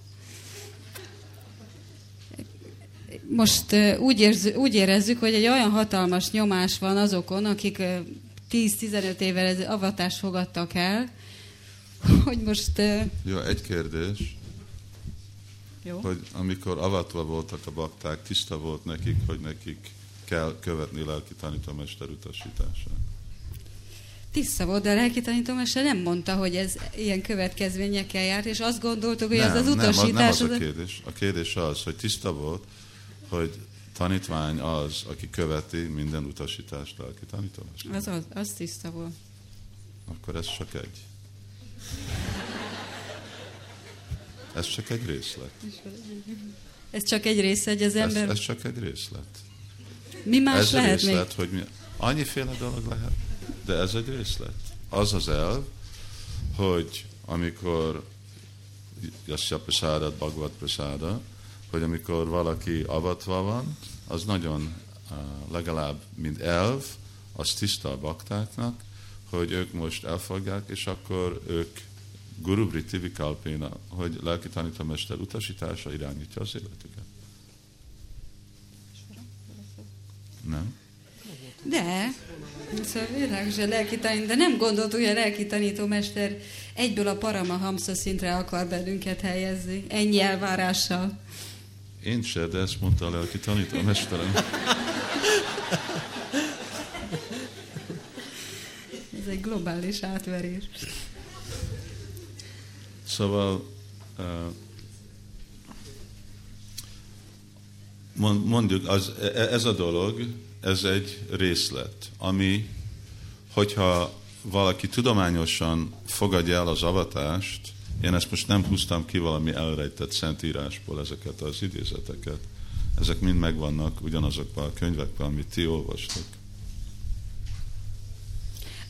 Most úgy, érz, úgy érezzük, hogy egy olyan hatalmas nyomás van azokon, akik 10-15 évvel avatást fogadtak el, hogy most... Jó, egy kérdés. Jó. hogy amikor avatva voltak a bakták, tiszta volt nekik, hogy nekik kell követni lelki tanítómester utasítását. Tiszta volt, de a lelki tanítómester nem mondta, hogy ez ilyen következményekkel járt, és azt gondoltuk, hogy nem, ez az utasítás... Nem, az, nem az a kérdés. A kérdés az, hogy tiszta volt, hogy tanítvány az, aki követi minden utasítást lelki tanítómester. Az, az, az tiszta volt. Akkor ez csak egy. Ez csak egy részlet. Ez csak egy része, hogy az ember... Ez, ez csak egy részlet. Mi más ez lehet részlet, még? hogy mi... Annyiféle dolog lehet, de ez egy részlet. Az az elv, hogy amikor Jasya Prasádat, Bhagavad Prasáda, hogy amikor valaki avatva van, az nagyon legalább, mint elv, az tiszta a baktáknak, hogy ők most elfogják, és akkor ők Guru Vritti Vikalpéna, hogy lelki tanítómester utasítása irányítja az életüket. Nem? De, szóval világos a lelki de nem gondoltuk, hogy a lelki tanítómester egyből a Paramahamsa szintre akar bennünket helyezni, ennyi elvárással. Én se, de ezt mondta a lelki tanítómesterem. Ez egy globális átverés. Szóval mondjuk, az, e, ez a dolog, ez egy részlet, ami, hogyha valaki tudományosan fogadja el az avatást, én ezt most nem húztam ki valami elrejtett szentírásból ezeket az idézeteket. Ezek mind megvannak ugyanazokban a könyvekben, amit ti olvastok.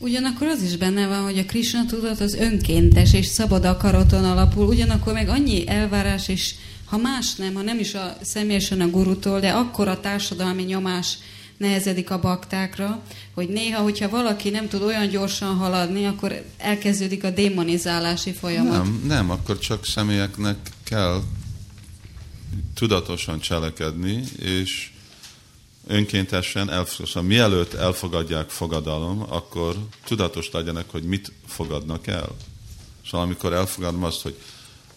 Ugyanakkor az is benne van, hogy a Krishna tudat az önkéntes és szabad akaraton alapul, ugyanakkor meg annyi elvárás és ha más nem, ha nem is a személyesen a gurutól, de akkor a társadalmi nyomás nehezedik a baktákra, hogy néha, hogyha valaki nem tud olyan gyorsan haladni, akkor elkezdődik a démonizálási folyamat. Nem, nem, akkor csak személyeknek kell tudatosan cselekedni, és önkéntesen, szóval mielőtt elfogadják fogadalom, akkor tudatos legyenek, hogy mit fogadnak el. Szóval amikor elfogadom azt, hogy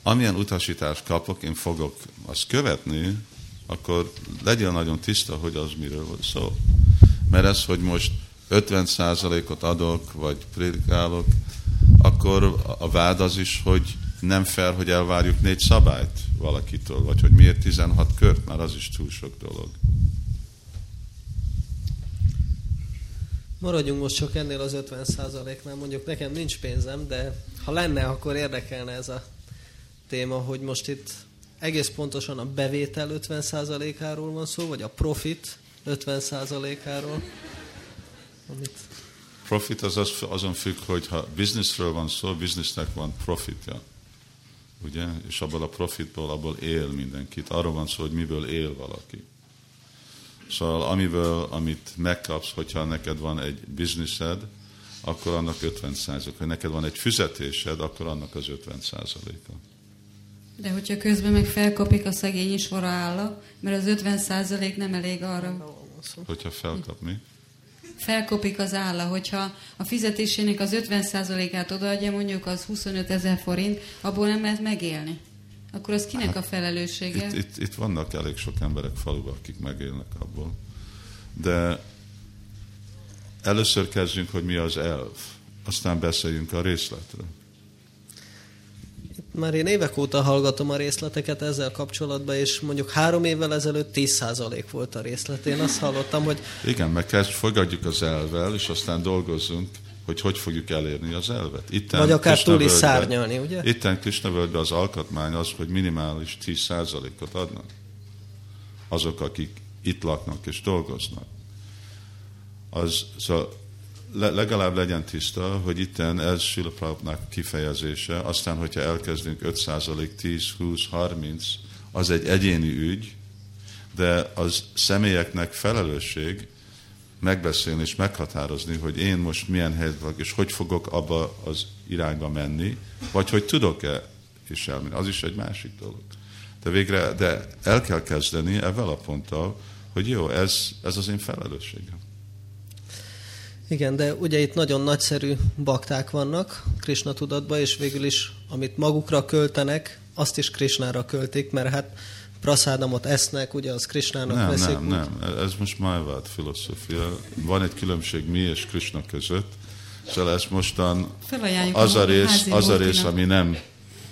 amilyen utasítást kapok, én fogok azt követni, akkor legyen nagyon tiszta, hogy az miről van szó. Mert ez, hogy most 50%-ot adok, vagy prédikálok, akkor a vád az is, hogy nem fel, hogy elvárjuk négy szabályt valakitől, vagy hogy miért 16 kört, már az is túl sok dolog. Maradjunk most csak ennél az 50%-nál. Mondjuk nekem nincs pénzem, de ha lenne, akkor érdekelne ez a téma, hogy most itt egész pontosan a bevétel 50%-áról van szó, vagy a profit 50%-áról? Amit... Profit az, az azon függ, hogy ha businessről van szó, businessnek van profitja. ugye? És abból a profitból, abból él mindenkit. Arról van szó, hogy miből él valaki. Szóval amiből, amit megkapsz, hogyha neked van egy bizniszed, akkor annak 50 százalék. Ha neked van egy fizetésed, akkor annak az 50 százaléka. De hogyha közben meg felkapik a szegény sorra álla, mert az 50 százalék nem elég arra. Hogyha felkap mi? Felkopik az álla, hogyha a fizetésének az 50 százalékát odaadja, mondjuk az 25 ezer forint, abból nem lehet megélni. Akkor az kinek hát, a felelőssége? Itt, itt, itt vannak elég sok emberek faluban, akik megélnek abból. De először kezdjünk, hogy mi az elv, aztán beszéljünk a részletről. Már én évek óta hallgatom a részleteket ezzel kapcsolatban, és mondjuk három évvel ezelőtt 10% volt a részlet. Én azt hallottam, hogy... Igen, meg kezd, fogadjuk az elvel, és aztán dolgozzunk, hogy hogy fogjuk elérni az elvet. Itten Vagy akár túl is szárnyalni, ugye? Itten Krisna az alkotmány az, hogy minimális 10%-ot adnak azok, akik itt laknak és dolgoznak. Az, szóval legalább legyen tiszta, hogy itten ez Sila kifejezése, aztán, hogyha elkezdünk 5%, 10, 20, 30, az egy egyéni ügy, de az személyeknek felelősség megbeszélni és meghatározni, hogy én most milyen helyzetben vagyok, és hogy fogok abba az irányba menni, vagy hogy tudok-e is elmenni. Az is egy másik dolog. De végre, de el kell kezdeni ezzel a ponttal, hogy jó, ez, ez az én felelősségem. Igen, de ugye itt nagyon nagyszerű bakták vannak Krishna tudatban, és végül is, amit magukra költenek, azt is Krishnára költik, mert hát praszádamot esznek, ugye az Krishnának nem, veszik. Nem, úgy. nem, ez most Májvád filozófia. Van egy különbség mi és Krishna között. Szóval ez mostan az a, rész, az a rész, ami nem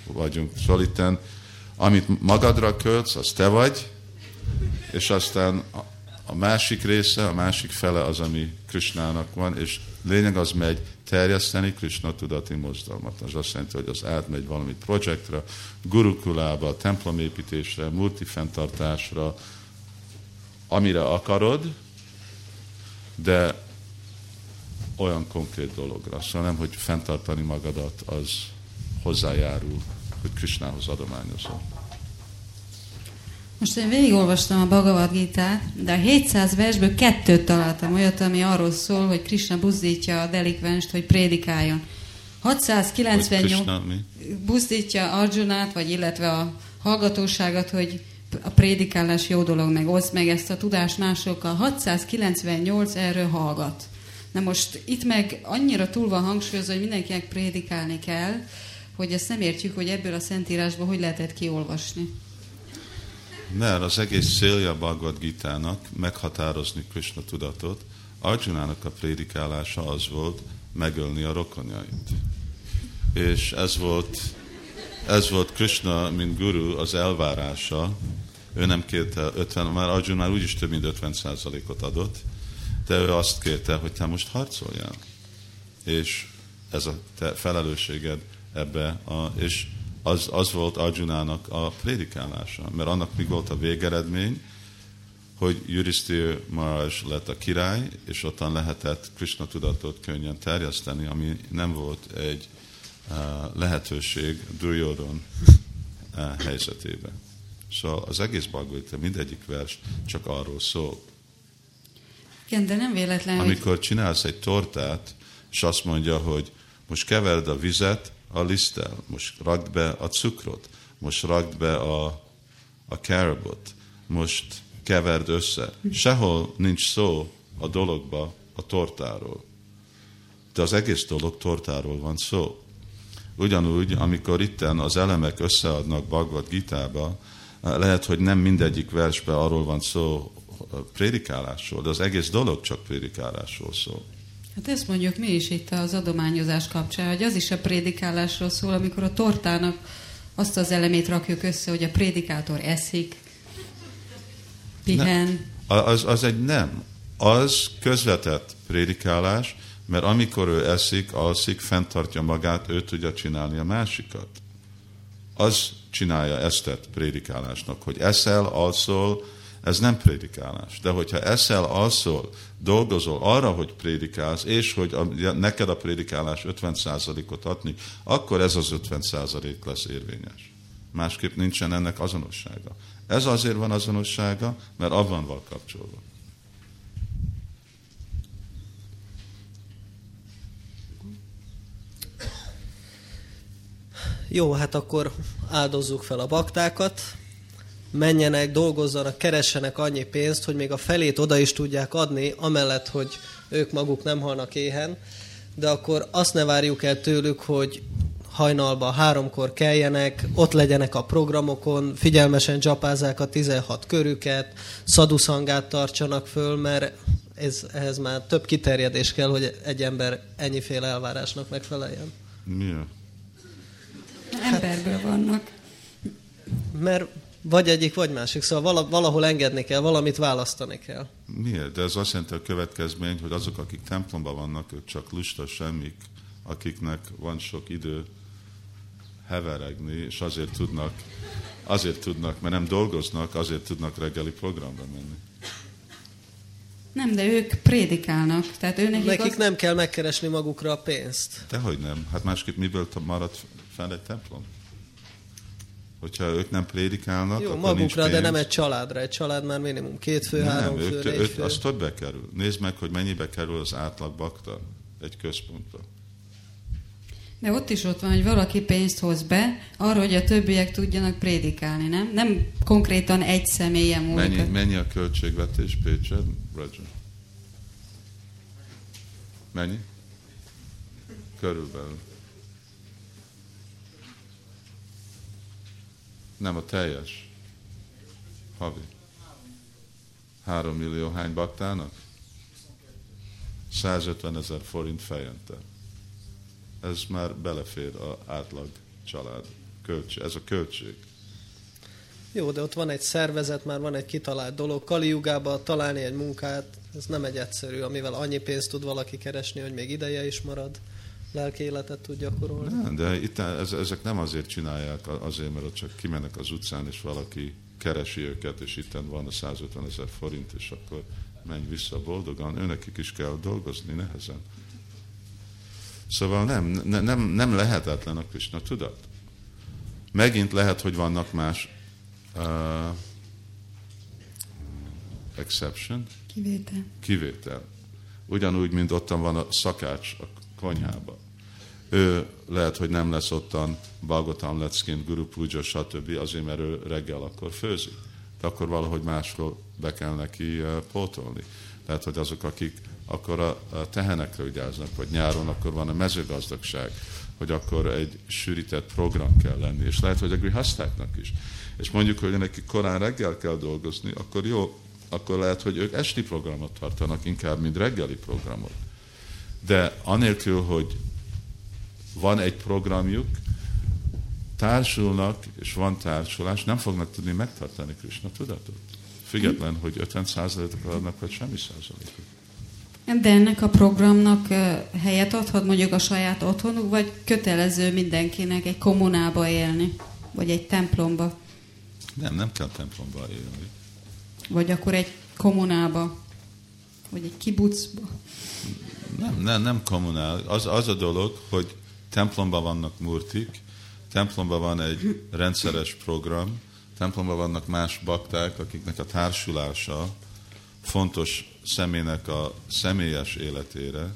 vagyunk. Szóval itten, amit magadra költsz, az te vagy, és aztán a másik része, a másik fele az, ami Krishnának van, és lényeg az megy terjeszteni Krishna tudati mozdalmat. Az azt jelenti, hogy az átmegy valami projektre, gurukulába, templomépítésre, multifenntartásra, amire akarod, de olyan konkrét dologra. Szóval nem, hogy fenntartani magadat, az hozzájárul, hogy Krishnához adományozol. Most én végigolvastam a Bhagavad gita de a 700 versből kettőt találtam olyat, ami arról szól, hogy Krishna buzdítja a delikvenst, hogy prédikáljon. 698 buzdítja Arjunát, vagy illetve a hallgatóságot, hogy a prédikálás jó dolog, meg oszd meg ezt a tudást másokkal. 698 erről hallgat. Na most itt meg annyira túl van hangsúlyozva, hogy mindenkinek prédikálni kell, hogy ezt nem értjük, hogy ebből a szentírásból hogy lehetett kiolvasni. Mert az egész célja Bhagavad Gita-nak meghatározni Krishna tudatot, Arjunának a prédikálása az volt megölni a rokonjait. És ez volt, ez volt Krishna, mint guru, az elvárása. Ő nem kérte 50, már Arjun már úgyis több mint 50 ot adott, de ő azt kérte, hogy te most harcoljál. És ez a te felelősséged ebbe, a, és az, az volt Arjunának a prédikálása. Mert annak mi volt a végeredmény, hogy Yudhiszthir Maharaj lett a király, és ottan lehetett Krishna tudatot könnyen terjeszteni, ami nem volt egy uh, lehetőség Duryodhan uh, helyzetében. Szóval az egész Bhagavad mindegyik vers csak arról szól. Igen, de nem véletlen, Amikor hogy... csinálsz egy tortát, és azt mondja, hogy most keverd a vizet, a liszttel, most rakd be a cukrot, most rakd be a, a carabot, most keverd össze. Sehol nincs szó a dologba a tortáról. De az egész dolog tortáról van szó. Ugyanúgy, amikor itten az elemek összeadnak Bhagavad Gitába, lehet, hogy nem mindegyik versben arról van szó prédikálásról, de az egész dolog csak prédikálásról szól. Hát ezt mondjuk mi is itt az adományozás kapcsán, hogy az is a prédikálásról szól, amikor a tortának azt az elemét rakjuk össze, hogy a prédikátor eszik, pihen. Az, az egy nem. Az közvetett prédikálás, mert amikor ő eszik, alszik, fenntartja magát, ő tudja csinálni a másikat. Az csinálja ezt prédikálásnak, hogy eszel, alszol, ez nem prédikálás. De hogyha eszel, alszol, dolgozol arra, hogy prédikálsz, és hogy a, neked a prédikálás 50%-ot adni, akkor ez az 50% lesz érvényes. Másképp nincsen ennek azonossága. Ez azért van azonossága, mert abban van kapcsolva. Jó, hát akkor áldozzuk fel a baktákat, menjenek, dolgozzanak, keressenek annyi pénzt, hogy még a felét oda is tudják adni, amellett, hogy ők maguk nem halnak éhen, de akkor azt ne várjuk el tőlük, hogy hajnalba háromkor keljenek, ott legyenek a programokon, figyelmesen csapázzák a 16 körüket, szaduszangát tartsanak föl, mert ez, ehhez már több kiterjedés kell, hogy egy ember ennyiféle elvárásnak megfeleljen. Miért? Emberből vannak. Mert vagy egyik, vagy másik. Szóval valahol engedni kell, valamit választani kell. Miért? De ez azt jelenti a következmény, hogy azok, akik templomban vannak, ők csak lusta semmik, akiknek van sok idő heveregni, és azért tudnak, azért tudnak, mert nem dolgoznak, azért tudnak reggeli programba menni. Nem, de ők prédikálnak. Tehát ő nekik, nekik az... nem kell megkeresni magukra a pénzt. Dehogy nem. Hát másképp miből marad fenn egy templom? Hogyha ők nem prédikálnak, Jó, akkor magukra, nincs de nem egy családra. Egy család már minimum két fő, nem, három ők, fő, ők, négy fő. Az többe kerül. Nézd meg, hogy mennyibe kerül az átlag bakta egy központba. De ott is ott van, hogy valaki pénzt hoz be, arra, hogy a többiek tudjanak prédikálni, nem? Nem konkrétan egy személyen múlik. Mennyi, mennyi a költségvetés Pécsed, Roger? Mennyi? Körülbelül. Nem a teljes. Havi. Három millió hány baktának? 150 ezer forint fejente. Ez már belefér az átlag család költség. Ez a költség. Jó, de ott van egy szervezet, már van egy kitalált dolog. Kaliugába találni egy munkát, ez nem egy egyszerű, amivel annyi pénzt tud valaki keresni, hogy még ideje is marad, lelki életet tud gyakorolni. Nem, de itt ez, ezek nem azért csinálják, azért, mert csak kimennek az utcán, és valaki keresi őket, és itt van a 150 ezer forint, és akkor menj vissza boldogan. Őnekik is kell dolgozni nehezen. Szóval nem, ne, nem, nem lehetetlen a Krishna tudat. Megint lehet, hogy vannak más uh, exception, Kivétel. kivétel. Ugyanúgy, mint ottan van a szakács a konyhába. Ő lehet, hogy nem lesz ottan Bagotam Leckin, Guru Puja, stb. azért, mert ő reggel akkor főzik. De akkor valahogy máskor be kell neki uh, pótolni. Lehet, hogy azok, akik akkor a tehenekre vigyáznak, vagy nyáron akkor van a mezőgazdagság, hogy akkor egy sűrített program kell lenni, és lehet, hogy a grihasztáknak is. És mondjuk, hogy neki korán reggel kell dolgozni, akkor jó, akkor lehet, hogy ők esti programot tartanak inkább, mint reggeli programot. De anélkül, hogy van egy programjuk, társulnak, és van társulás, nem fognak tudni megtartani Krishna tudatot. Független, hogy 50 százalékot adnak, vagy semmi százalékot. De ennek a programnak helyet adhat mondjuk a saját otthonuk, vagy kötelező mindenkinek egy kommunába élni, vagy egy templomba? Nem, nem kell templomba élni. Vagy akkor egy kommunába, vagy egy kibucba? Nem, nem, nem kommunál. Az, az a dolog, hogy templomban vannak murtik, templomban van egy rendszeres program, templomban vannak más bakták, akiknek a társulása fontos személynek a személyes életére,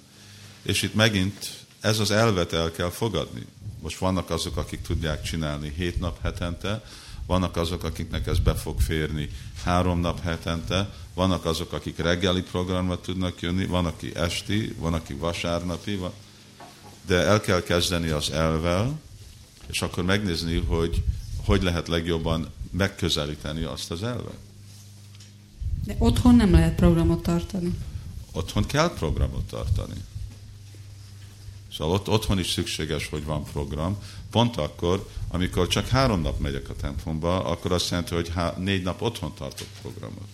és itt megint ez az elvet el kell fogadni. Most vannak azok, akik tudják csinálni hét nap hetente, vannak azok, akiknek ez be fog férni három nap hetente, vannak azok, akik reggeli programra tudnak jönni, van, aki esti, van, aki vasárnapi, van, de el kell kezdeni az elvel, és akkor megnézni, hogy hogy lehet legjobban megközelíteni azt az elvet. De otthon nem lehet programot tartani. Otthon kell programot tartani. Szóval ott, otthon is szükséges, hogy van program. Pont akkor, amikor csak három nap megyek a templomba, akkor azt jelenti, hogy há- négy nap otthon tartok programot.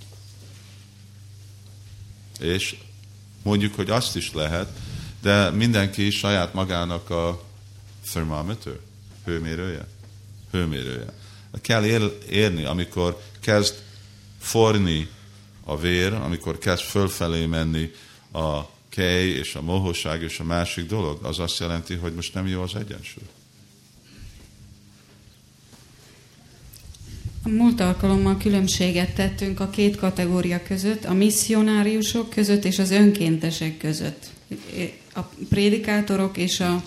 És mondjuk, hogy azt is lehet, de mindenki saját magának a thermometer, hőmérője, hőmérője. Kell ér, érni, amikor kezd forni a vér, amikor kezd fölfelé menni a kej és a mohóság és a másik dolog, az azt jelenti, hogy most nem jó az egyensúly. A múlt alkalommal különbséget tettünk a két kategória között, a misszionáriusok között és az önkéntesek között. A prédikátorok és a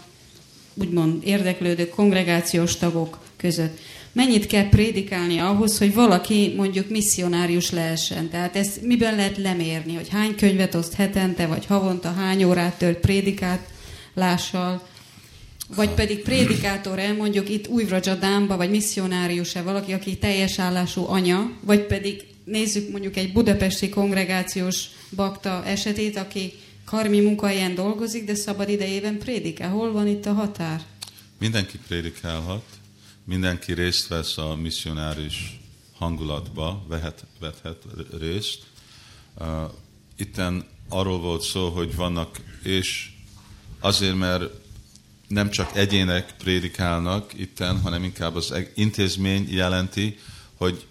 úgymond érdeklődő kongregációs tagok között. Mennyit kell prédikálni ahhoz, hogy valaki mondjuk misszionárius lehessen? Tehát ezt miben lehet lemérni, hogy hány könyvet oszt hetente, vagy havonta hány órát tölt prédikálással, vagy pedig prédikátor-e, mondjuk itt Újvrajadámba, vagy misszionárius-e valaki, aki teljes állású anya, vagy pedig nézzük mondjuk egy budapesti kongregációs bakta esetét, aki karmi munkahelyen dolgozik, de szabad idejében prédikál. Hol van itt a határ? Mindenki prédikálhat, mindenki részt vesz a misszionáris hangulatba, vehet, vethet részt. Uh, itten arról volt szó, hogy vannak, és azért, mert nem csak egyének prédikálnak itten, hanem inkább az intézmény jelenti, hogy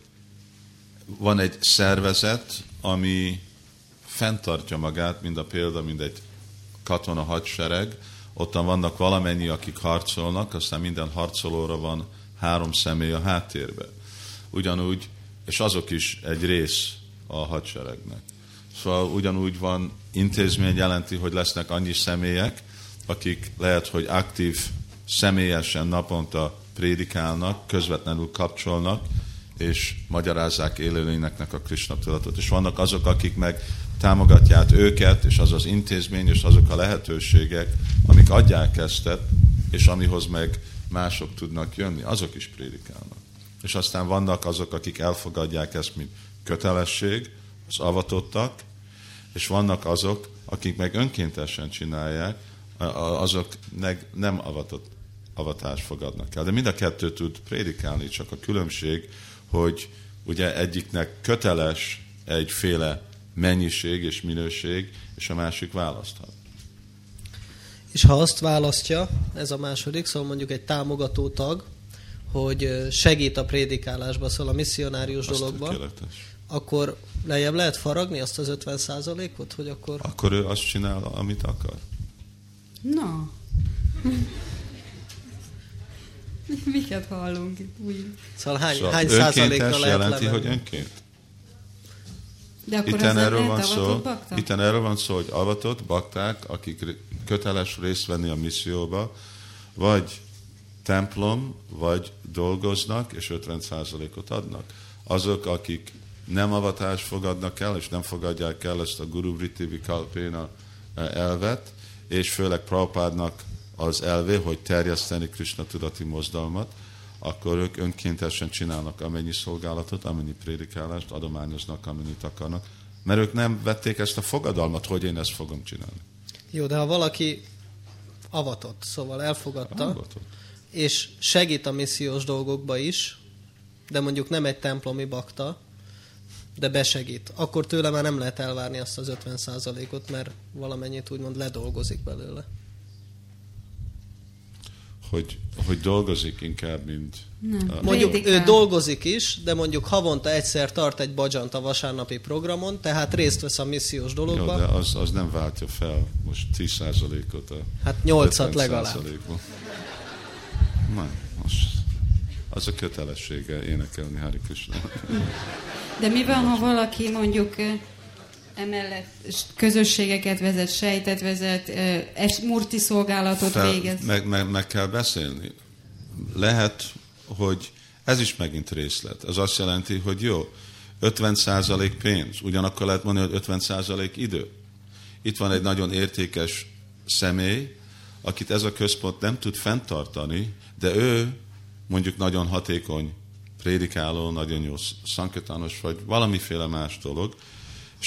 van egy szervezet, ami fenntartja magát, mind a példa, mind egy katona hadsereg, ottan vannak valamennyi, akik harcolnak, aztán minden harcolóra van három személy a háttérbe. Ugyanúgy, és azok is egy rész a hadseregnek. Szóval ugyanúgy van intézmény jelenti, hogy lesznek annyi személyek, akik lehet, hogy aktív személyesen naponta prédikálnak, közvetlenül kapcsolnak, és magyarázzák élőlényeknek a Krishna tudatot. És vannak azok, akik meg támogatják őket, és az az intézmény, és azok a lehetőségek, amik adják ezt, és amihoz meg mások tudnak jönni, azok is prédikálnak. És aztán vannak azok, akik elfogadják ezt, mint kötelesség, az avatottak, és vannak azok, akik meg önkéntesen csinálják, azok nem avatott avatást fogadnak el. De mind a kettő tud prédikálni, csak a különbség, hogy ugye egyiknek köteles egyféle mennyiség és minőség, és a másik választhat. És ha azt választja, ez a második, szóval mondjuk egy támogató tag, hogy segít a prédikálásba, szóval a misszionárius azt dologba, tökéletes. akkor lejjebb lehet faragni azt az 50 ot hogy akkor... Akkor ő azt csinál, amit akar. Na. Miket hallunk itt úgy? Szóval hány, szóval hány százalékkal lehet jelenti, levenni? hogy önként? De akkor itten erről van szó, itten erről van szó, hogy avatott bakták, akik köteles részt venni a misszióba, vagy templom, vagy dolgoznak, és 50%-ot adnak. Azok, akik nem avatást fogadnak el, és nem fogadják el ezt a Guru Vritti Vikalpéna elvet, és főleg Prabhupádnak az elvé, hogy terjeszteni Krishna tudati mozdalmat, akkor ők önkéntesen csinálnak amennyi szolgálatot, amennyi prédikálást, adományoznak, amennyit akarnak, mert ők nem vették ezt a fogadalmat, hogy én ezt fogom csinálni. Jó, de ha valaki avatott, szóval elfogadta, avatott. és segít a missziós dolgokba is, de mondjuk nem egy templomi bakta, de besegít, akkor tőle már nem lehet elvárni azt az 50%-ot, mert valamennyit úgymond ledolgozik belőle. Hogy, hogy dolgozik inkább, mint... Nem. A... Mondjuk ő dolgozik is, de mondjuk havonta egyszer tart egy bajant a vasárnapi programon, tehát részt vesz a missziós dologba. Jó, de az, az nem váltja fel most 10%-ot a Hát 8-at legalább. Nem, most az a kötelessége énekelni Krishna. De mi van, ha valaki mondjuk emellett közösségeket vezet, sejtet vezet, murti szolgálatot Fel, végez? Meg, meg, meg kell beszélni. Lehet, hogy ez is megint részlet. Ez azt jelenti, hogy jó, 50% pénz, ugyanakkor lehet mondani, hogy 50% idő. Itt van egy nagyon értékes személy, akit ez a központ nem tud fenntartani, de ő mondjuk nagyon hatékony prédikáló, nagyon jó szanketános vagy, valamiféle más dolog,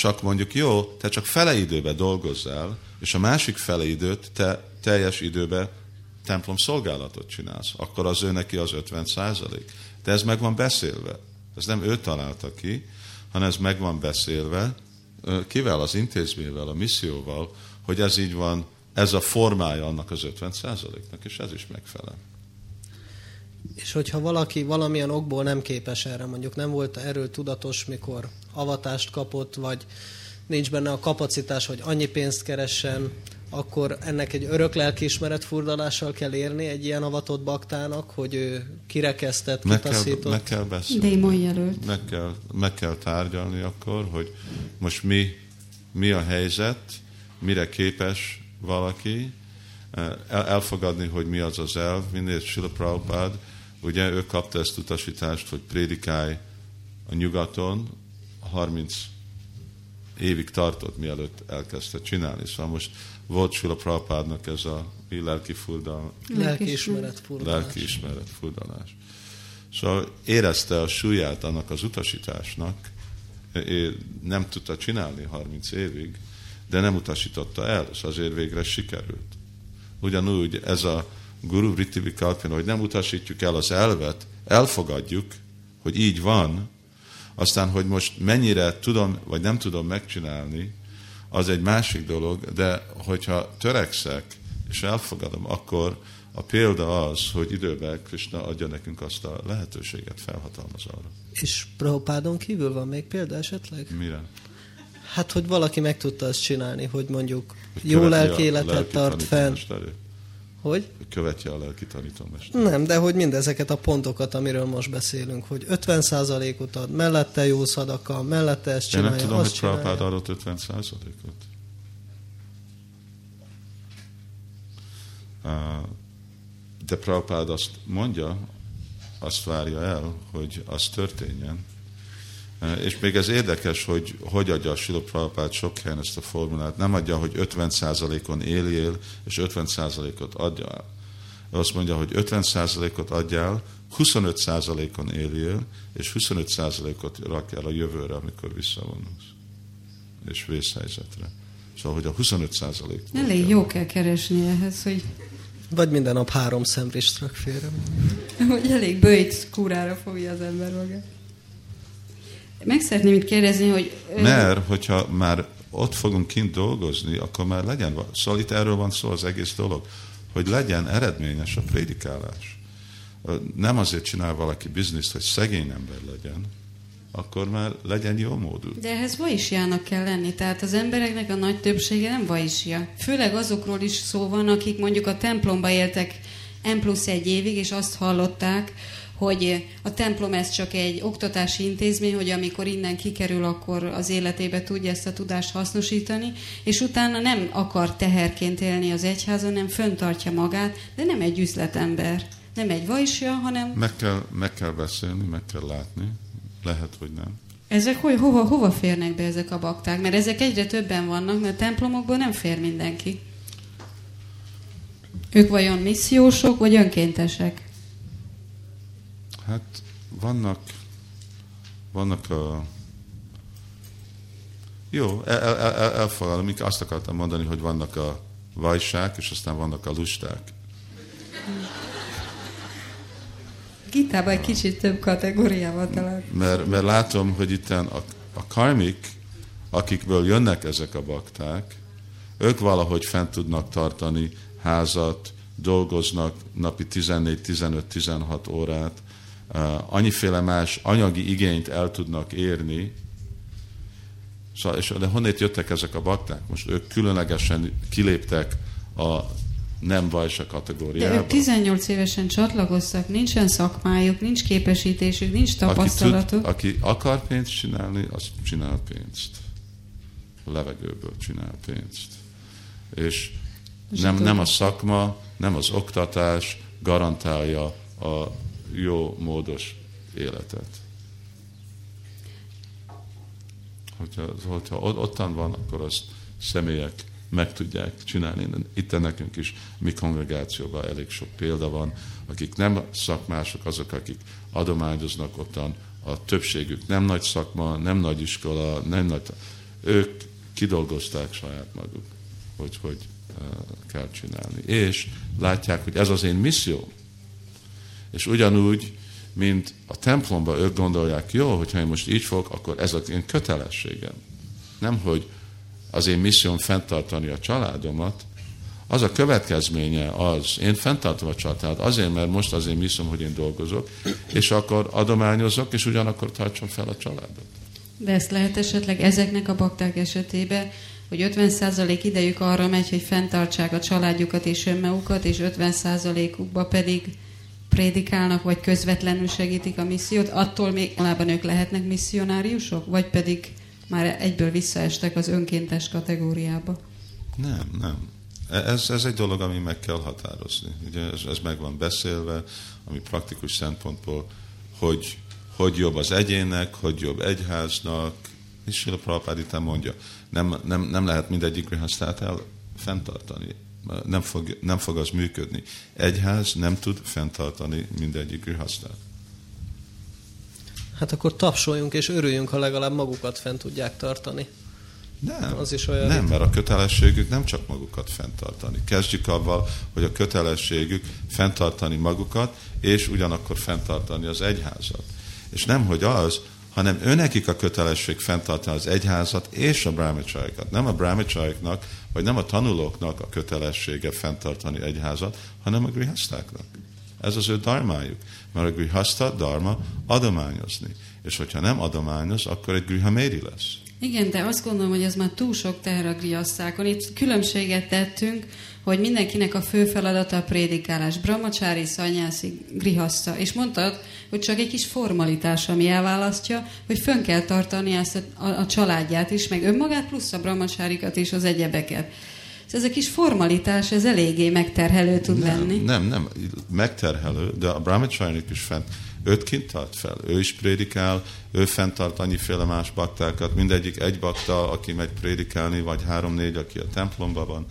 akkor mondjuk, jó, te csak fele időben dolgozzál, és a másik fele időt te teljes időben templom szolgálatot csinálsz, akkor az ő neki az 50 százalék. De ez meg van beszélve. Ez nem ő találta ki, hanem ez meg van beszélve, kivel, az intézményvel, a misszióval, hogy ez így van, ez a formája annak az 50 százaléknak, és ez is megfelel. És hogyha valaki valamilyen okból nem képes erre, mondjuk nem volt erről tudatos, mikor avatást kapott, vagy nincs benne a kapacitás, hogy annyi pénzt keressen, akkor ennek egy örök lelkiismeret furdalással kell érni egy ilyen avatott baktának, hogy ő kirekesztett, meg kell, kitaszított. meg kell beszélni. Démon jelölt. Meg kell, meg kell tárgyalni akkor, hogy most mi, mi a helyzet, mire képes valaki, el, elfogadni, hogy mi az az elv, minél Sila Prabhupád, ugye ő kapta ezt utasítást, hogy prédikálj a nyugaton, 30 évig tartott, mielőtt elkezdte csinálni. Szóval most volt Sula Prabhupádnak ez a mi lelki furdal, Lelkiismeret furdalás. lelkiismeret furdalás. Szóval érezte a súlyát annak az utasításnak, Ő nem tudta csinálni 30 évig, de nem utasította el, és azért végre sikerült. Ugyanúgy ez a Guru Vritti Vikalpina, hogy nem utasítjuk el az elvet, elfogadjuk, hogy így van, aztán, hogy most mennyire tudom, vagy nem tudom megcsinálni, az egy másik dolog, de hogyha törekszek, és elfogadom, akkor a példa az, hogy időben Krishna adja nekünk azt a lehetőséget, felhatalmaz arra. És Prabhupádon kívül van még példa esetleg? Mire? Hát, hogy valaki meg tudta azt csinálni, hogy mondjuk Hogy jó lelki életet tart fenn. Hogy? Követje a lelki tanítómester. Nem, de hogy mindezeket a pontokat, amiről most beszélünk, hogy 50%-ot ad, mellette jó szadaka, mellette ezt Én csinálja, nem tudom, hogy Prabhupád adott 50 százalékot. De Prabhupád azt mondja, azt várja el, hogy az történjen. És még ez érdekes, hogy hogy adja a Silo Prabhupád sok helyen ezt a formulát. Nem adja, hogy 50%-on éljél, és 50%-ot adja el. Ő azt mondja, hogy 50%-ot adjál, 25%-on éljél, és 25%-ot rakj el a jövőre, amikor visszavonulsz. És vészhelyzetre. Szóval, hogy a 25% Elég jó kell keresni ehhez, hogy, Vagy minden nap három szemrist rak félre. hogy elég bőjt kúrára fogja az ember magát. Meg szeretném itt kérdezni, hogy... Mert, hogyha már ott fogunk kint dolgozni, akkor már legyen, va- szóval itt erről van szó az egész dolog, hogy legyen eredményes a prédikálás. Nem azért csinál valaki bizniszt, hogy szegény ember legyen, akkor már legyen jó módú. De ehhez vaisjának kell lenni, tehát az embereknek a nagy többsége nem vaisja. Főleg azokról is szó van, akik mondjuk a templomba éltek M plusz egy évig, és azt hallották, hogy a templom ez csak egy oktatási intézmény, hogy amikor innen kikerül, akkor az életébe tudja ezt a tudást hasznosítani, és utána nem akar teherként élni az egyházon, nem föntartja magát, de nem egy üzletember. Nem egy vaisja, hanem Meg kell, meg kell beszélni, meg kell látni, lehet, hogy nem. Ezek hogy, hova, hova férnek be ezek a bakták? Mert ezek egyre többen vannak, mert a templomokból nem fér mindenki. Ők vajon missziósok, vagy önkéntesek? Hát vannak, vannak a... Jó, el, el, el, elfogadom, azt akartam mondani, hogy vannak a vajsák, és aztán vannak a lusták. Gitában egy kicsit több kategóriával talán. Mert, mert látom, hogy itt a, a karmik, akikből jönnek ezek a bakták, ők valahogy fent tudnak tartani házat, dolgoznak napi 14-15-16 órát, annyiféle más anyagi igényt el tudnak érni, Szóval, és de honnét jöttek ezek a bakták? Most ők különlegesen kiléptek a nem vajsa De kategóriába. ők 18 évesen csatlakoztak, nincsen szakmájuk, nincs képesítésük, nincs aki, tud, tapasztalatuk. aki akar pénzt csinálni, az csinál pénzt. A levegőből csinál pénzt. És nem, nem a szakma, nem az oktatás garantálja a jó módos életet. Hogyha, hogyha ott- ottan van, akkor azt személyek meg tudják csinálni. Itt nekünk is, mi kongregációban elég sok példa van, akik nem szakmások, azok, akik adományoznak ottan, a többségük nem nagy szakma, nem nagy iskola, nem nagy... Ők kidolgozták saját maguk, hogy hogy eh, kell csinálni. És látják, hogy ez az én misszióm. És ugyanúgy, mint a templomban ők gondolják, jó, hogyha én most így fogok, akkor ez az én kötelességem. Nem, hogy az én misszióm fenntartani a családomat, az a következménye az, én fenntartom a családot, azért, mert most az én misszióm, hogy én dolgozok, és akkor adományozok, és ugyanakkor tartsam fel a családot. De ezt lehet esetleg ezeknek a bakták esetében hogy 50% idejük arra megy, hogy fenntartsák a családjukat és önmagukat, és 50%-ukba pedig prédikálnak, vagy közvetlenül segítik a missziót, attól még alában ők lehetnek misszionáriusok, vagy pedig már egyből visszaestek az önkéntes kategóriába? Nem, nem. Ez, ez egy dolog, ami meg kell határozni. Ugye ez, ez meg van beszélve, ami praktikus szempontból, hogy hogy jobb az egyének, hogy jobb egyháznak, és a Prabhupád mondja, nem, nem, nem lehet mindegyik grihasztát el fenntartani. Nem fog, nem fog az működni. Egyház nem tud fenntartani mindegyik grihasztát. Hát akkor tapsoljunk és örüljünk, ha legalább magukat fent tudják tartani. Nem, az is olyan nem mert a kötelességük nem csak magukat fenntartani. Kezdjük avval, hogy a kötelességük fenntartani magukat, és ugyanakkor fenntartani az egyházat. És nem, hogy az, hanem őnekik a kötelesség fenntartani az egyházat és a brahmacsáikat. Nem a brahmacsáiknak, vagy nem a tanulóknak a kötelessége fenntartani egyházat, hanem a grihasztáknak. Ez az ő darmájuk. Mert a grihaszta darma adományozni. És hogyha nem adományoz, akkor egy grihaméri lesz. Igen, de azt gondolom, hogy ez már túl sok teher a griasszákon. Itt különbséget tettünk, hogy mindenkinek a fő feladata a prédikálás. Brahmacsári, szanyászi, grihassa. És mondtad, hogy csak egy kis formalitás, ami elválasztja, hogy fönn kell tartani ezt a, a, a családját is, meg önmagát, plusz a brahmacsárikat és az egyebeket. Ez a kis formalitás, ez eléggé megterhelő tud nem, lenni. Nem, nem, megterhelő, de a brahmacsárik is fent őt kint tart fel, ő is prédikál, ő fenntart annyiféle más baktákat, mindegyik egy bakta, aki megy prédikálni, vagy három-négy, aki a templomban van.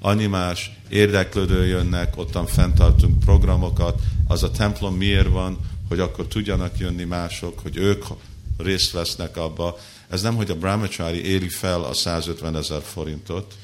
Annyi más érdeklődő jönnek, ottan fenntartunk programokat, az a templom miért van, hogy akkor tudjanak jönni mások, hogy ők részt vesznek abba. Ez nem, hogy a brahmachari éli fel a 150 ezer forintot,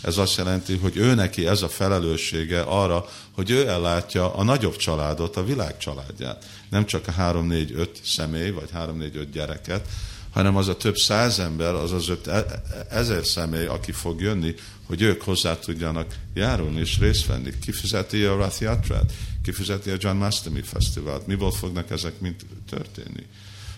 ez azt jelenti, hogy ő neki ez a felelőssége arra, hogy ő ellátja a nagyobb családot, a világ családját. Nem csak a 3-4-5 személy, vagy 3-4-5 gyereket, hanem az a több száz ember, az az öt e- e- ezer személy, aki fog jönni, hogy ők hozzá tudjanak járulni és részt venni. Kifizeti a Rath Yatrát, kifizeti a John Mastami Fesztivált, miből fognak ezek mind történni.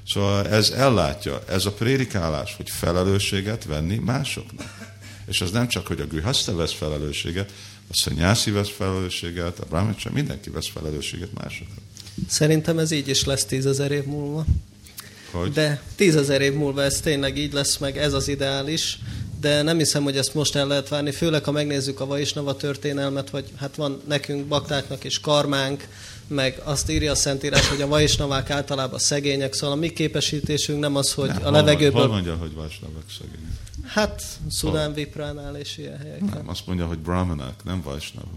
Szóval ez ellátja, ez a prédikálás, hogy felelősséget venni másoknak. És az nem csak, hogy a Grihasta vesz felelősséget, a szanyászi vesz felelősséget, a brahmacsa, mindenki vesz felelősséget másokra. Szerintem ez így is lesz tízezer év múlva. Hogy? De tízezer év múlva ez tényleg így lesz, meg ez az ideális, de nem hiszem, hogy ezt most el lehet várni, főleg ha megnézzük a Vaisnava történelmet, hogy hát van nekünk baktáknak is karmánk, meg azt írja a Szentírás, hogy a vaisnavák általában szegények, szóval a mi képesítésünk nem az, hogy nem, a levegőből... Hol mondja, hogy vaisnavák szegények? Hát, Szudán Vipránál és ilyen helyeken. Nem, azt mondja, hogy brahmanák, nem vaisnavák.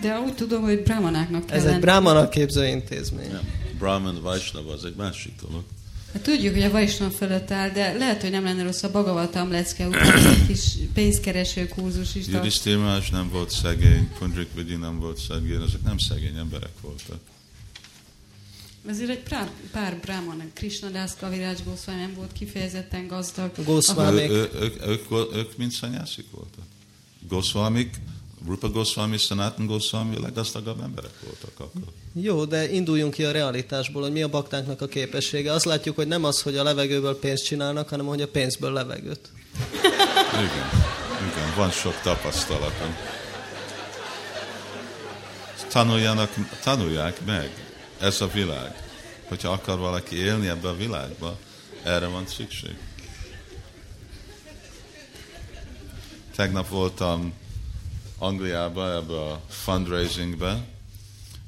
De úgy tudom, hogy brahmanáknak kell Ez egy brahmana képzőintézmény. Nem. Brahman, Vaisnava az egy másik dolog. Hát tudjuk, hogy a Vaisnava fölött áll, de lehet, hogy nem lenne rossz a Bhagavatam lecke után egy kis pénzkereső kurzus is. Yudhiszthirmás nem volt szegény, Pundrik Vidi nem volt szegény, ezek nem szegény emberek voltak. Ezért egy pár, pár brahman, Krishna Das Kaviraj Goswami nem volt kifejezetten gazdag. Ő, ő, ők, ők, ők, ők mind szanyászik voltak. Goswamik, Rupa Goswami, Sanatan Goswami a leggazdagabb emberek voltak akkor. Jó, de induljunk ki a realitásból, hogy mi a baktánknak a képessége. Azt látjuk, hogy nem az, hogy a levegőből pénzt csinálnak, hanem hogy a pénzből levegőt. Igen, igen, van sok tapasztalatom. Tanuljanak, tanulják meg. Ez a világ. Hogyha akar valaki élni ebbe a világba, erre van szükség. Tegnap voltam Angliába, ebbe a fundraisingbe,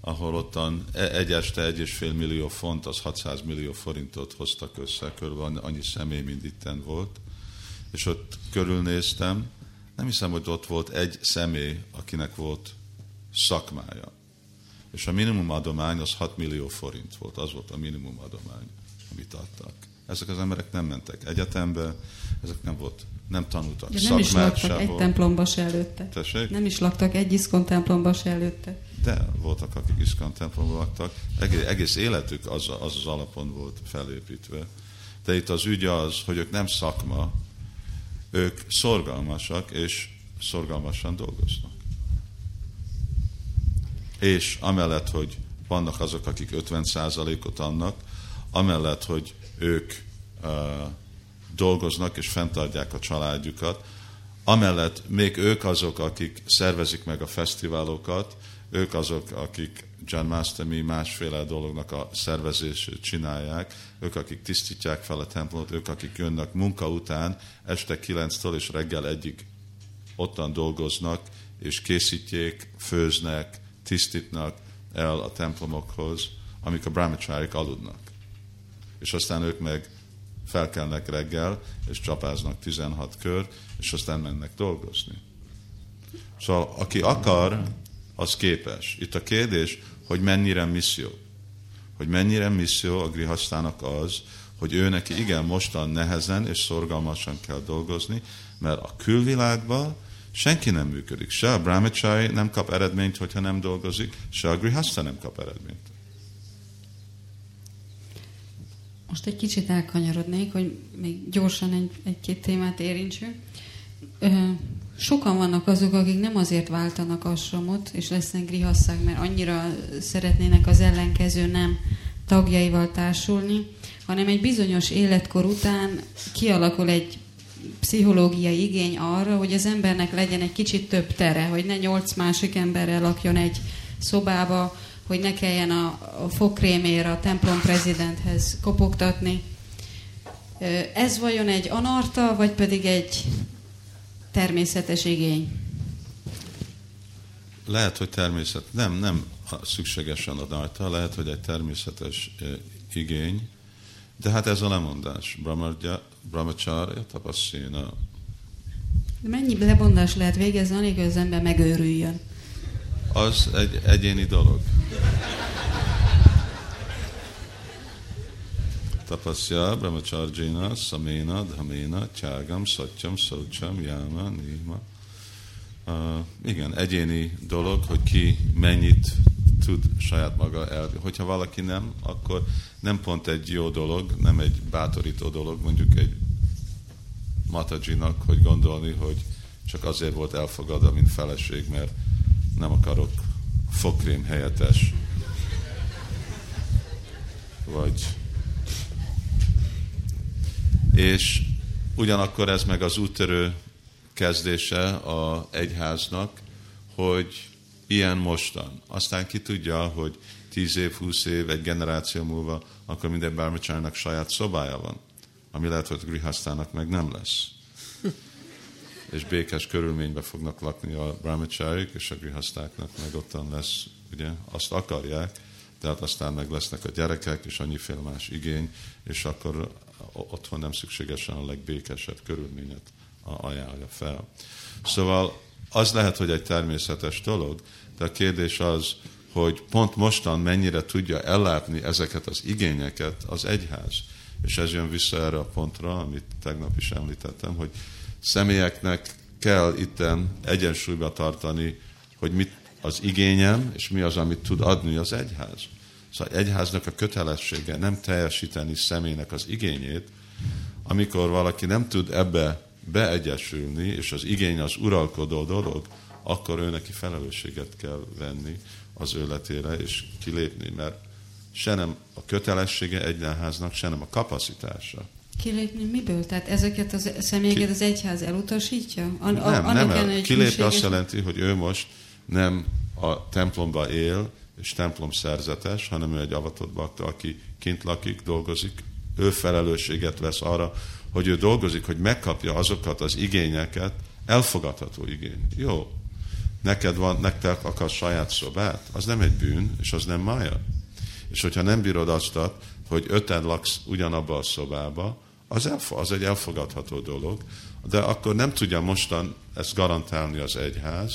ahol ottan e- egy este egy és fél millió font, az 600 millió forintot hoztak össze, körülbelül annyi személy, mint itten volt. És ott körülnéztem, nem hiszem, hogy ott volt egy személy, akinek volt szakmája. És a minimum adomány az 6 millió forint volt, az volt a minimum adomány, amit adtak. Ezek az emberek nem mentek egyetembe, ezek nem volt nem tanultak De nem is laktak egy templomba se előtte. Tessék? Nem is laktak egy iszkon templomba se előtte. De voltak, akik iszkon templomba laktak. Egész, egész életük az, az az alapon volt felépítve. De itt az ügy az, hogy ők nem szakma, ők szorgalmasak, és szorgalmasan dolgoznak. És amellett, hogy vannak azok, akik 50%-ot annak, amellett, hogy ők uh, dolgoznak és fenntartják a családjukat, amellett még ők azok, akik szervezik meg a fesztiválokat, ők azok, akik John Mastami másféle dolognak a szervezését csinálják, ők, akik tisztítják fel a templomot, ők, akik jönnek munka után, este 9-től és reggel egyig ottan dolgoznak, és készítjék, főznek, tisztítnak el a templomokhoz, amik a brahmacharik aludnak. És aztán ők meg felkelnek reggel, és csapáznak 16 kör, és aztán mennek dolgozni. Szóval aki akar, az képes. Itt a kérdés, hogy mennyire misszió. Hogy mennyire misszió a grihasztának az, hogy ő neki igen mostan nehezen és szorgalmasan kell dolgozni, mert a külvilágban senki nem működik. Se a brahmachari nem kap eredményt, hogyha nem dolgozik, se a grihaszta nem kap eredményt. Most egy kicsit elkanyarodnék, hogy még gyorsan egy, egy-két témát érintsünk. Sokan vannak azok, akik nem azért váltanak asramot, és lesznek grihasszák, mert annyira szeretnének az ellenkező nem tagjaival társulni, hanem egy bizonyos életkor után kialakul egy pszichológiai igény arra, hogy az embernek legyen egy kicsit több tere, hogy ne nyolc másik emberrel lakjon egy szobába, hogy ne kelljen a, a fogkrémér a templom prezidenthez kopogtatni. Ez vajon egy anarta, vagy pedig egy természetes igény? Lehet, hogy természet, nem, nem szükségesen anarta, lehet, hogy egy természetes igény, de hát ez a lemondás. Brahmacharya tapasszina. De mennyi lebondás lehet végezni, anélkül az ember megőrüljön? Az egy egyéni dolog. Tapasya, brahmacharjina, samena, dhamena, tyágam, satyam, szaucsam, yama, nima. Uh, igen, egyéni dolog, hogy ki mennyit tud saját maga el. Hogyha valaki nem, akkor nem pont egy jó dolog, nem egy bátorító dolog, mondjuk egy matajinak, hogy gondolni, hogy csak azért volt elfogadva, mint feleség, mert nem akarok fokrém helyettes, vagy és ugyanakkor ez meg az úttörő kezdése a egyháznak, hogy ilyen mostan. Aztán ki tudja, hogy tíz év, húsz év, egy generáció múlva, akkor minden bármicsának saját szobája van, ami lehet, hogy Grihasztának meg nem lesz. És békés körülményben fognak lakni a brahmacharik, és a grihasztáknak meg ottan lesz, ugye, azt akarják, tehát aztán meg lesznek a gyerekek, és annyiféle más igény, és akkor otthon nem szükségesen a legbékesebb körülményet ajánlja fel. Szóval az lehet, hogy egy természetes dolog, de a kérdés az, hogy pont mostan mennyire tudja ellátni ezeket az igényeket az egyház. És ez jön vissza erre a pontra, amit tegnap is említettem, hogy személyeknek kell itten egyensúlyba tartani, hogy mit az igényem, és mi az, amit tud adni az egyház. Szóval egyháznak a kötelessége nem teljesíteni személynek az igényét, amikor valaki nem tud ebbe beegyesülni, és az igény az uralkodó dolog, akkor ő neki felelősséget kell venni az életére, és kilépni, mert se nem a kötelessége egyháznak, se nem a kapacitása. Kilépni miből? Tehát ezeket az személyeket Ki... az egyház elutasítja? An- nem, a, nem el. Kilépni azt jelenti, hogy ő most nem a templomba él, és templom szerzetes, hanem ő egy avatott bakta, aki kint lakik, dolgozik, ő felelősséget vesz arra, hogy ő dolgozik, hogy megkapja azokat az igényeket, elfogadható igény. Jó, neked van, nektek akar saját szobát, az nem egy bűn, és az nem mája. És hogyha nem bírod azt, hogy öten laksz ugyanabba a szobába, az, elf- az egy elfogadható dolog, de akkor nem tudja mostan ezt garantálni az egyház,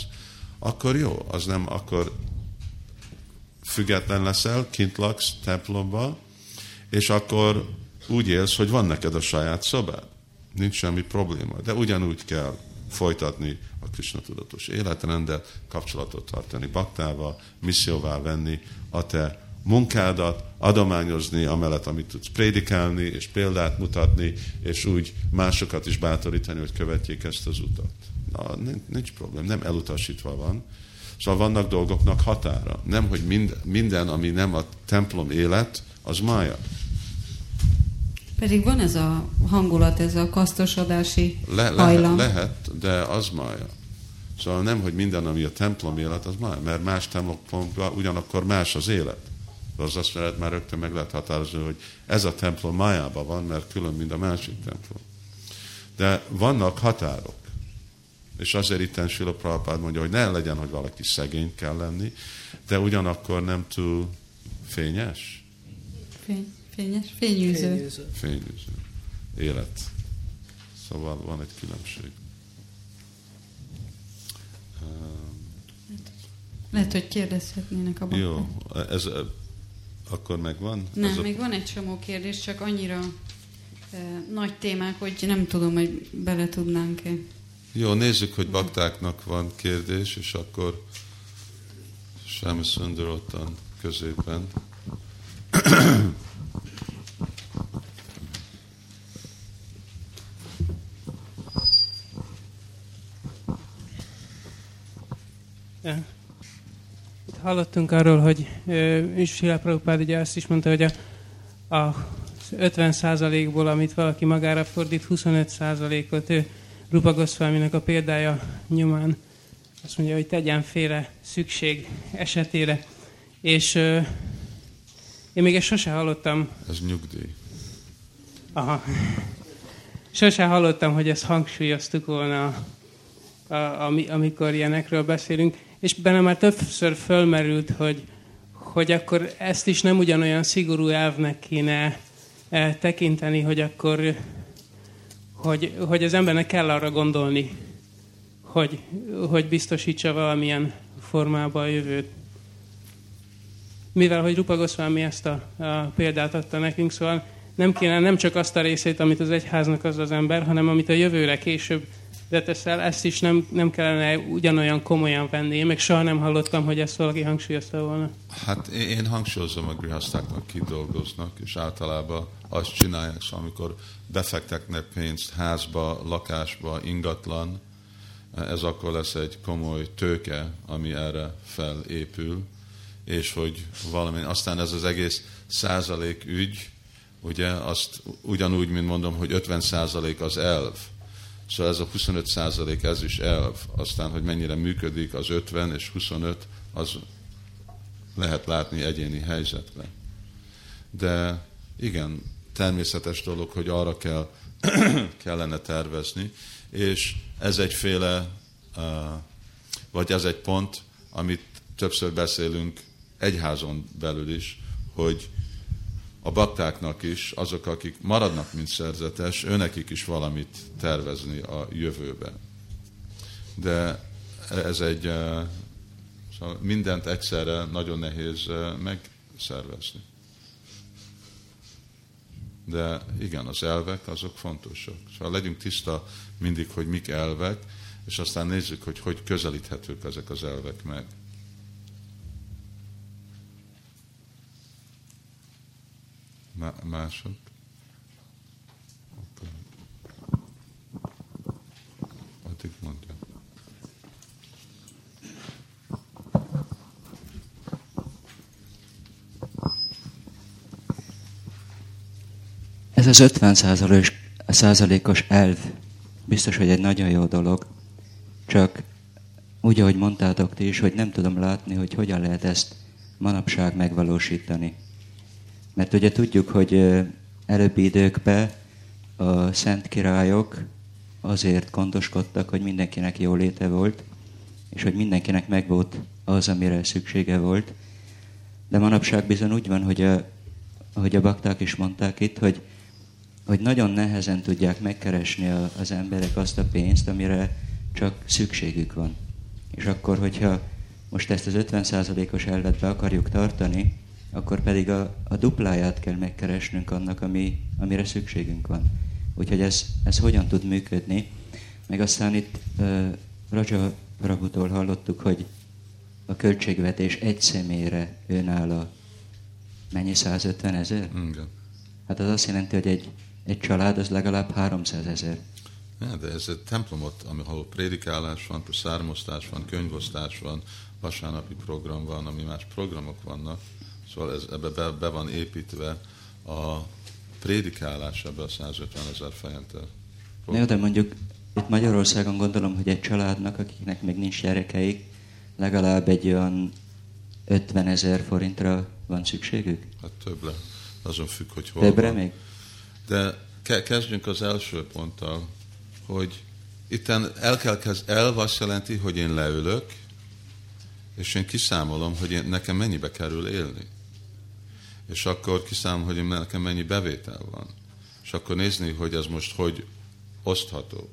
akkor jó, az nem, akkor független leszel, kint laksz templomba, és akkor úgy élsz, hogy van neked a saját szobád. Nincs semmi probléma. De ugyanúgy kell folytatni a Krishna tudatos életrendet, kapcsolatot tartani baktával, misszióvá venni a te munkádat, adományozni amellett, amit tudsz prédikálni, és példát mutatni, és úgy másokat is bátorítani, hogy követjék ezt az utat. Na, nincs, nincs problém, nem elutasítva van. Szóval vannak dolgoknak határa. Nem, hogy mind, minden, ami nem a templom élet, az mája. Pedig van ez a hangulat, ez a kasztosodási Le, hajlam. lehet, lehet, de az mája. Szóval nem, hogy minden, ami a templom élet, az mája, mert más templomban ugyanakkor más az élet. De az azt lehet már rögtön meg lehet határozni, hogy ez a templom májában van, mert külön, mint a másik templom. De vannak határok. És azért itt Sila Prabhupád mondja, hogy ne legyen, hogy valaki szegény kell lenni, de ugyanakkor nem túl fényes, Fény, fényes, fényűző. Fényűző. fényűző élet. Szóval van egy különbség. Lehet, hogy kérdezhetnének a bakták. Jó, ez akkor megvan? Nem, ez a, még van egy csomó kérdés, csak annyira e, nagy témák, hogy nem tudom, hogy bele tudnánk-e. Jó, nézzük, hogy baktáknak van kérdés, és akkor Sámi Szundar ottan középen. Ja. Hallottunk arról, hogy Sila Prabhupád ugye azt is mondta, hogy a, a 50%-ból, amit valaki magára fordít, 25%-ot ő Rupa Goswaminak a példája nyomán azt mondja, hogy tegyen félre szükség esetére. És ö, én még ezt sose hallottam, Ez nyugdíj. aha, sose hallottam, hogy ezt hangsúlyoztuk volna, a, a, ami- amikor ilyenekről beszélünk. És benne már többször fölmerült, hogy, hogy akkor ezt is nem ugyanolyan szigorú elvnek kéne eh, tekinteni, hogy akkor hogy, hogy az embernek kell arra gondolni, hogy, hogy biztosítsa valamilyen formában a jövőt. Mivel, hogy Rupa Goswami ezt a, a példát adta nekünk, szóval nem kéne nem csak azt a részét, amit az egyháznak az az ember, hanem amit a jövőre később beteszel, ezt is nem, nem kellene ugyanolyan komolyan venni. Én meg soha nem hallottam, hogy ezt valaki hangsúlyozta volna. Hát én hangsúlyozom a grihasztáknak, ki dolgoznak, és általában azt csinálják, szóval amikor befektetnek pénzt házba, lakásba, ingatlan, ez akkor lesz egy komoly tőke, ami erre felépül, és hogy valami, aztán ez az egész százalék ügy, ugye, azt ugyanúgy, mint mondom, hogy 50 százalék az elv, Szóval ez a 25 százalék, ez is elv. Aztán, hogy mennyire működik az 50 és 25, az lehet látni egyéni helyzetben. De igen, természetes dolog, hogy arra kell, kellene tervezni, és ez egyféle, vagy ez egy pont, amit többször beszélünk egyházon belül is, hogy a baktáknak is, azok, akik maradnak, mint szerzetes, őnekik is valamit tervezni a jövőbe. De ez egy, eh, szóval mindent egyszerre nagyon nehéz eh, megszervezni. De igen, az elvek azok fontosak. Szóval legyünk tiszta mindig, hogy mik elvek, és aztán nézzük, hogy hogy közelíthetők ezek az elvek meg. Má- mások? Akkor- Addig mondja. Ez az 50 százalékos, százalékos elv biztos, hogy egy nagyon jó dolog, csak úgy, ahogy mondtátok ti is, hogy nem tudom látni, hogy hogyan lehet ezt manapság megvalósítani. Mert ugye tudjuk, hogy előbbi időkben a szent királyok azért gondoskodtak, hogy mindenkinek jóléte volt, és hogy mindenkinek megvolt az, amire szüksége volt. De manapság bizony úgy van, hogy a, ahogy a bakták is mondták itt, hogy, hogy nagyon nehezen tudják megkeresni a, az emberek azt a pénzt, amire csak szükségük van. És akkor, hogyha most ezt az 50%-os elvet be akarjuk tartani, akkor pedig a, a dupláját kell megkeresnünk annak, ami, amire szükségünk van. Úgyhogy ez, ez hogyan tud működni. Meg aztán itt uh, Raja Prabhutól hallottuk, hogy a költségvetés egy személyre önáll a mennyi 150 ezer? Igen. Hát az azt jelenti, hogy egy, egy család az legalább 300 ezer. Ja, de ez egy templomot, ahol prédikálás van, szármosztás van, könyvosztás van, vasárnapi program van, ami más programok vannak. Szóval ez, ebbe be, be van építve a prédikálás ebbe a 150 ezer fejente. Jó, de mondjuk itt Magyarországon gondolom, hogy egy családnak, akiknek még nincs gyerekeik, legalább egy olyan 50 ezer forintra van szükségük? Hát többre. Azon függ, hogy hol Többre van. még? De ke- kezdjünk az első ponttal, hogy itten el kell kezd, el azt jelenti, hogy én leülök, és én kiszámolom, hogy én, nekem mennyibe kerül élni. És akkor kiszámolom, hogy nekem mennyi bevétel van. És akkor nézni, hogy ez most hogy osztható.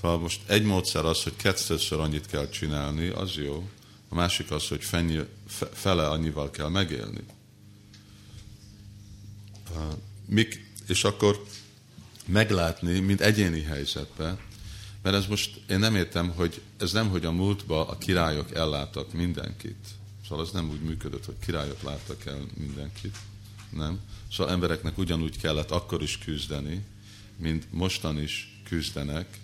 Szóval most egy módszer az, hogy kettőször annyit kell csinálni, az jó. A másik az, hogy fennyi, fe, fele annyival kell megélni. Mik, és akkor meglátni, mint egyéni helyzetben, mert ez most, én nem értem, hogy ez nem, hogy a múltba a királyok elláttak mindenkit. Szóval ez nem úgy működött, hogy királyok láttak el mindenkit. Nem. Szóval embereknek ugyanúgy kellett akkor is küzdeni, mint mostan is küzdenek,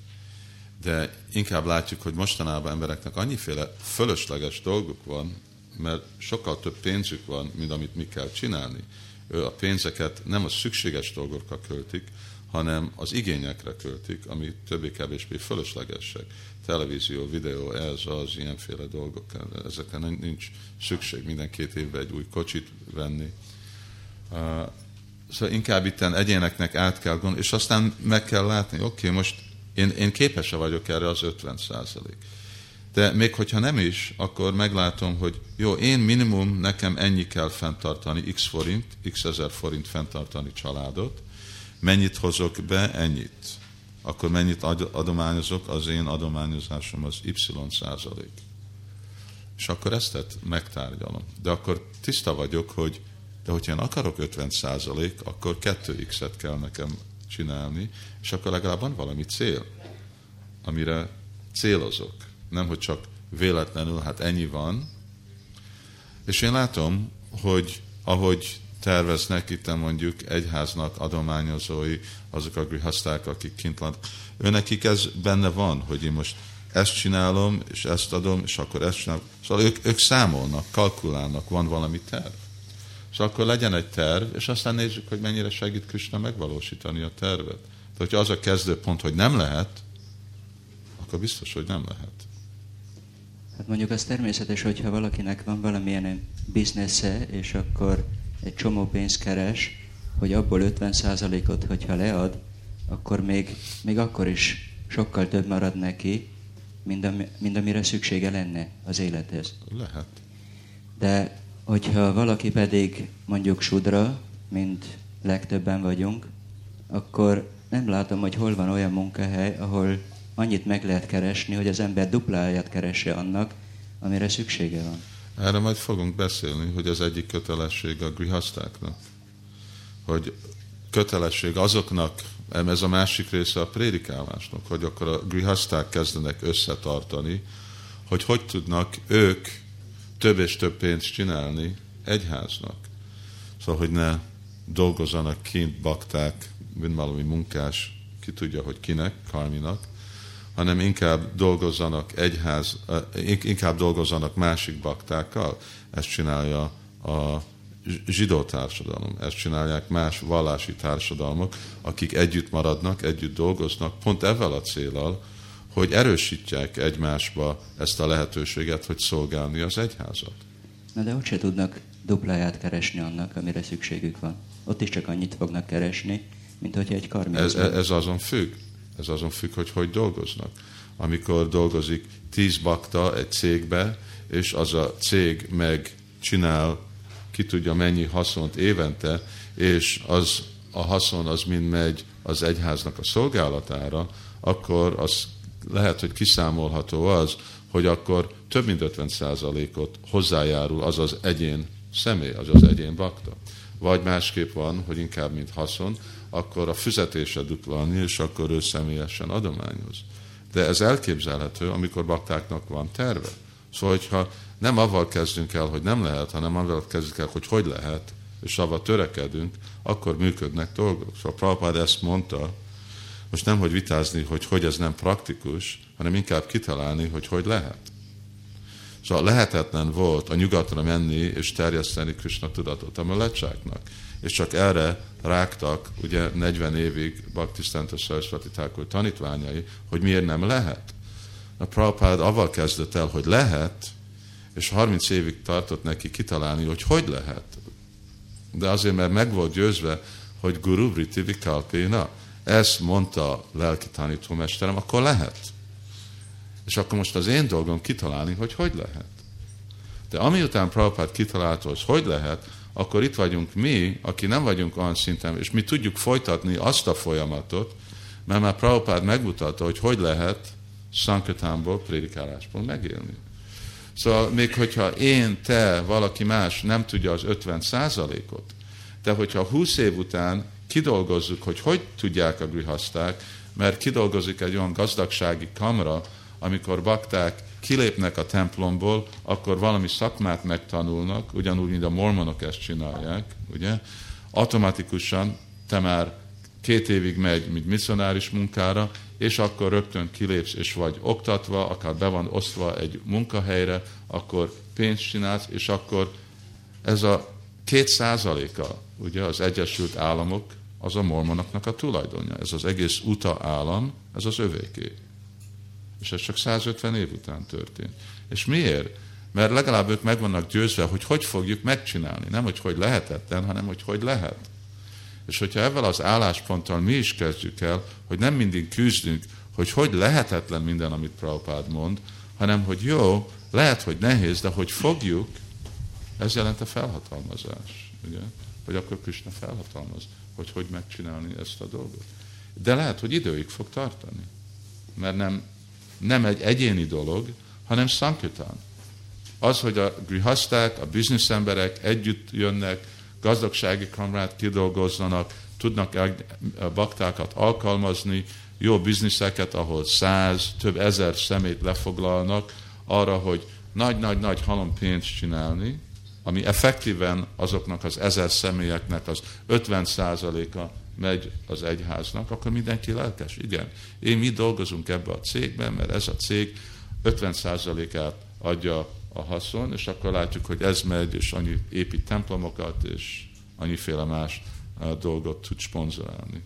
de inkább látjuk, hogy mostanában embereknek annyiféle fölösleges dolguk van, mert sokkal több pénzük van, mint amit mi kell csinálni. Ő a pénzeket nem a szükséges dolgokra költik, hanem az igényekre költik, ami többé-kevésbé fölöslegesek. Televízió, videó, ez, az, ilyenféle dolgok. Ezekre nincs szükség minden két évben egy új kocsit venni. Szóval inkább itt egyéneknek át kell gondolni, és aztán meg kell látni, oké, okay, most én, én képes vagyok erre az 50 százalék. De még hogyha nem is, akkor meglátom, hogy jó, én minimum nekem ennyi kell fenntartani, x forint, x ezer forint fenntartani családot, mennyit hozok be, ennyit. Akkor mennyit adományozok, az én adományozásom az y százalék. És akkor ezt megtárgyalom. De akkor tiszta vagyok, hogy de hogyha én akarok 50 százalék, akkor 2x-et kell nekem csinálni, és akkor legalább van valami cél, amire célozok. Nem, hogy csak véletlenül, hát ennyi van. És én látom, hogy ahogy terveznek itt mondjuk egyháznak adományozói, azok a grihaszták, akik kint van. Őnekik ez benne van, hogy én most ezt csinálom, és ezt adom, és akkor ezt csinálom. Szóval ők, ők számolnak, kalkulálnak, van valami terv. Szóval akkor legyen egy terv, és aztán nézzük, hogy mennyire segít Krishna megvalósítani a tervet. Tehát, hogyha az a kezdőpont, hogy nem lehet, akkor biztos, hogy nem lehet. Hát mondjuk az természetes, hogyha valakinek van valamilyen biznesze, és akkor egy csomó pénzt keres, hogy abból 50%-ot, hogyha lead, akkor még, még akkor is sokkal több marad neki, mint, ami, mint amire szüksége lenne az élethez. Lehet. De hogyha valaki pedig mondjuk sudra, mint legtöbben vagyunk, akkor nem látom, hogy hol van olyan munkahely, ahol annyit meg lehet keresni, hogy az ember dupláját keresse annak, amire szüksége van. Erre majd fogunk beszélni, hogy az egyik kötelesség a grihasztáknak. Hogy kötelesség azoknak, ez a másik része a prédikálásnak, hogy akkor a grihaszták kezdenek összetartani, hogy hogy tudnak ők több és több pénzt csinálni egyháznak. Szóval, hogy ne dolgozzanak kint bakták, mint valami munkás, ki tudja, hogy kinek, Karminak, hanem inkább dolgozzanak egyház, inkább dolgozzanak másik baktákkal. Ezt csinálja a zsidó társadalom, ezt csinálják más vallási társadalmak, akik együtt maradnak, együtt dolgoznak, pont ezzel a célral, hogy erősítják egymásba ezt a lehetőséget, hogy szolgálni az egyházat. Na de ott se tudnak dupláját keresni annak, amire szükségük van. Ott is csak annyit fognak keresni, mint hogyha egy karmi. Ez, ez azon függ. Ez azon függ, hogy hogy dolgoznak. Amikor dolgozik tíz bakta egy cégbe, és az a cég meg csinál, ki tudja mennyi haszont évente, és az a haszon az mind megy az egyháznak a szolgálatára, akkor az lehet, hogy kiszámolható az, hogy akkor több mint 50%-ot hozzájárul az az egyén személy, az az egyén bakta. Vagy másképp van, hogy inkább mint haszon, akkor a fizetése dupla annyi, és akkor ő személyesen adományoz. De ez elképzelhető, amikor baktáknak van terve. Szóval, hogyha nem avval kezdünk el, hogy nem lehet, hanem avval kezdünk el, hogy hogy lehet, és avval törekedünk, akkor működnek dolgok. Szóval Prabhupád ezt mondta, most nem, hogy vitázni, hogy hogy ez nem praktikus, hanem inkább kitalálni, hogy hogy lehet. Szóval lehetetlen volt a nyugatra menni és terjeszteni Krishna tudatot a mulatsáknak. És csak erre rágtak ugye 40 évig Bhaktisztánta Sarasvati tanítványai, hogy miért nem lehet. A Prabhupád avval kezdett el, hogy lehet, és 30 évig tartott neki kitalálni, hogy hogy lehet. De azért, mert meg volt győzve, hogy Guru Briti Vikalpéna, ezt mondta lelki tanítómesterem, akkor lehet. És akkor most az én dolgom kitalálni, hogy hogy lehet. De amiután Prabhupád kitalálta, hogy hogy lehet, akkor itt vagyunk mi, aki nem vagyunk olyan szinten, és mi tudjuk folytatni azt a folyamatot, mert már Prabhupád megmutatta, hogy hogy lehet Sankatánból, prédikálásból megélni. Szóval még hogyha én, te, valaki más nem tudja az 50 százalékot, de hogyha 20 év után kidolgozzuk, hogy hogy tudják a grihaszták, mert kidolgozik egy olyan gazdagsági kamra, amikor bakták kilépnek a templomból, akkor valami szakmát megtanulnak, ugyanúgy, mint a mormonok ezt csinálják, ugye? Automatikusan te már két évig megy, mint misszionáris munkára, és akkor rögtön kilépsz, és vagy oktatva, akár be van osztva egy munkahelyre, akkor pénzt csinálsz, és akkor ez a két százaléka, ugye az Egyesült Államok, az a mormonoknak a tulajdonja. Ez az egész UTA állam, ez az övéké. És ez csak 150 év után történt. És miért? Mert legalább ők meg vannak győzve, hogy hogy fogjuk megcsinálni. Nem, hogy hogy lehetetlen, hanem hogy hogy lehet. És hogyha ezzel az állásponttal mi is kezdjük el, hogy nem mindig küzdünk, hogy hogy lehetetlen minden, amit Prabhupád mond, hanem hogy jó, lehet, hogy nehéz, de hogy fogjuk, ez jelent a felhatalmazás. Ugye? Hogy akkor Krishna felhatalmaz, hogy hogy megcsinálni ezt a dolgot. De lehet, hogy időig fog tartani. Mert nem, nem egy egyéni dolog, hanem szankitán. Az, hogy a grihaszták, a bizniszemberek együtt jönnek, gazdagsági kamrát kidolgozzanak, tudnak a baktákat alkalmazni, jó bizniszeket, ahol száz, több ezer szemét lefoglalnak arra, hogy nagy-nagy-nagy halom pénzt csinálni, ami effektíven azoknak az ezer személyeknek az 50%-a megy az egyháznak, akkor mindenki lelkes. Igen, én mi dolgozunk ebbe a cégben, mert ez a cég 50%-át adja a haszon, és akkor látjuk, hogy ez megy, és annyi épít templomokat, és annyiféle más dolgot tud sponzorálni.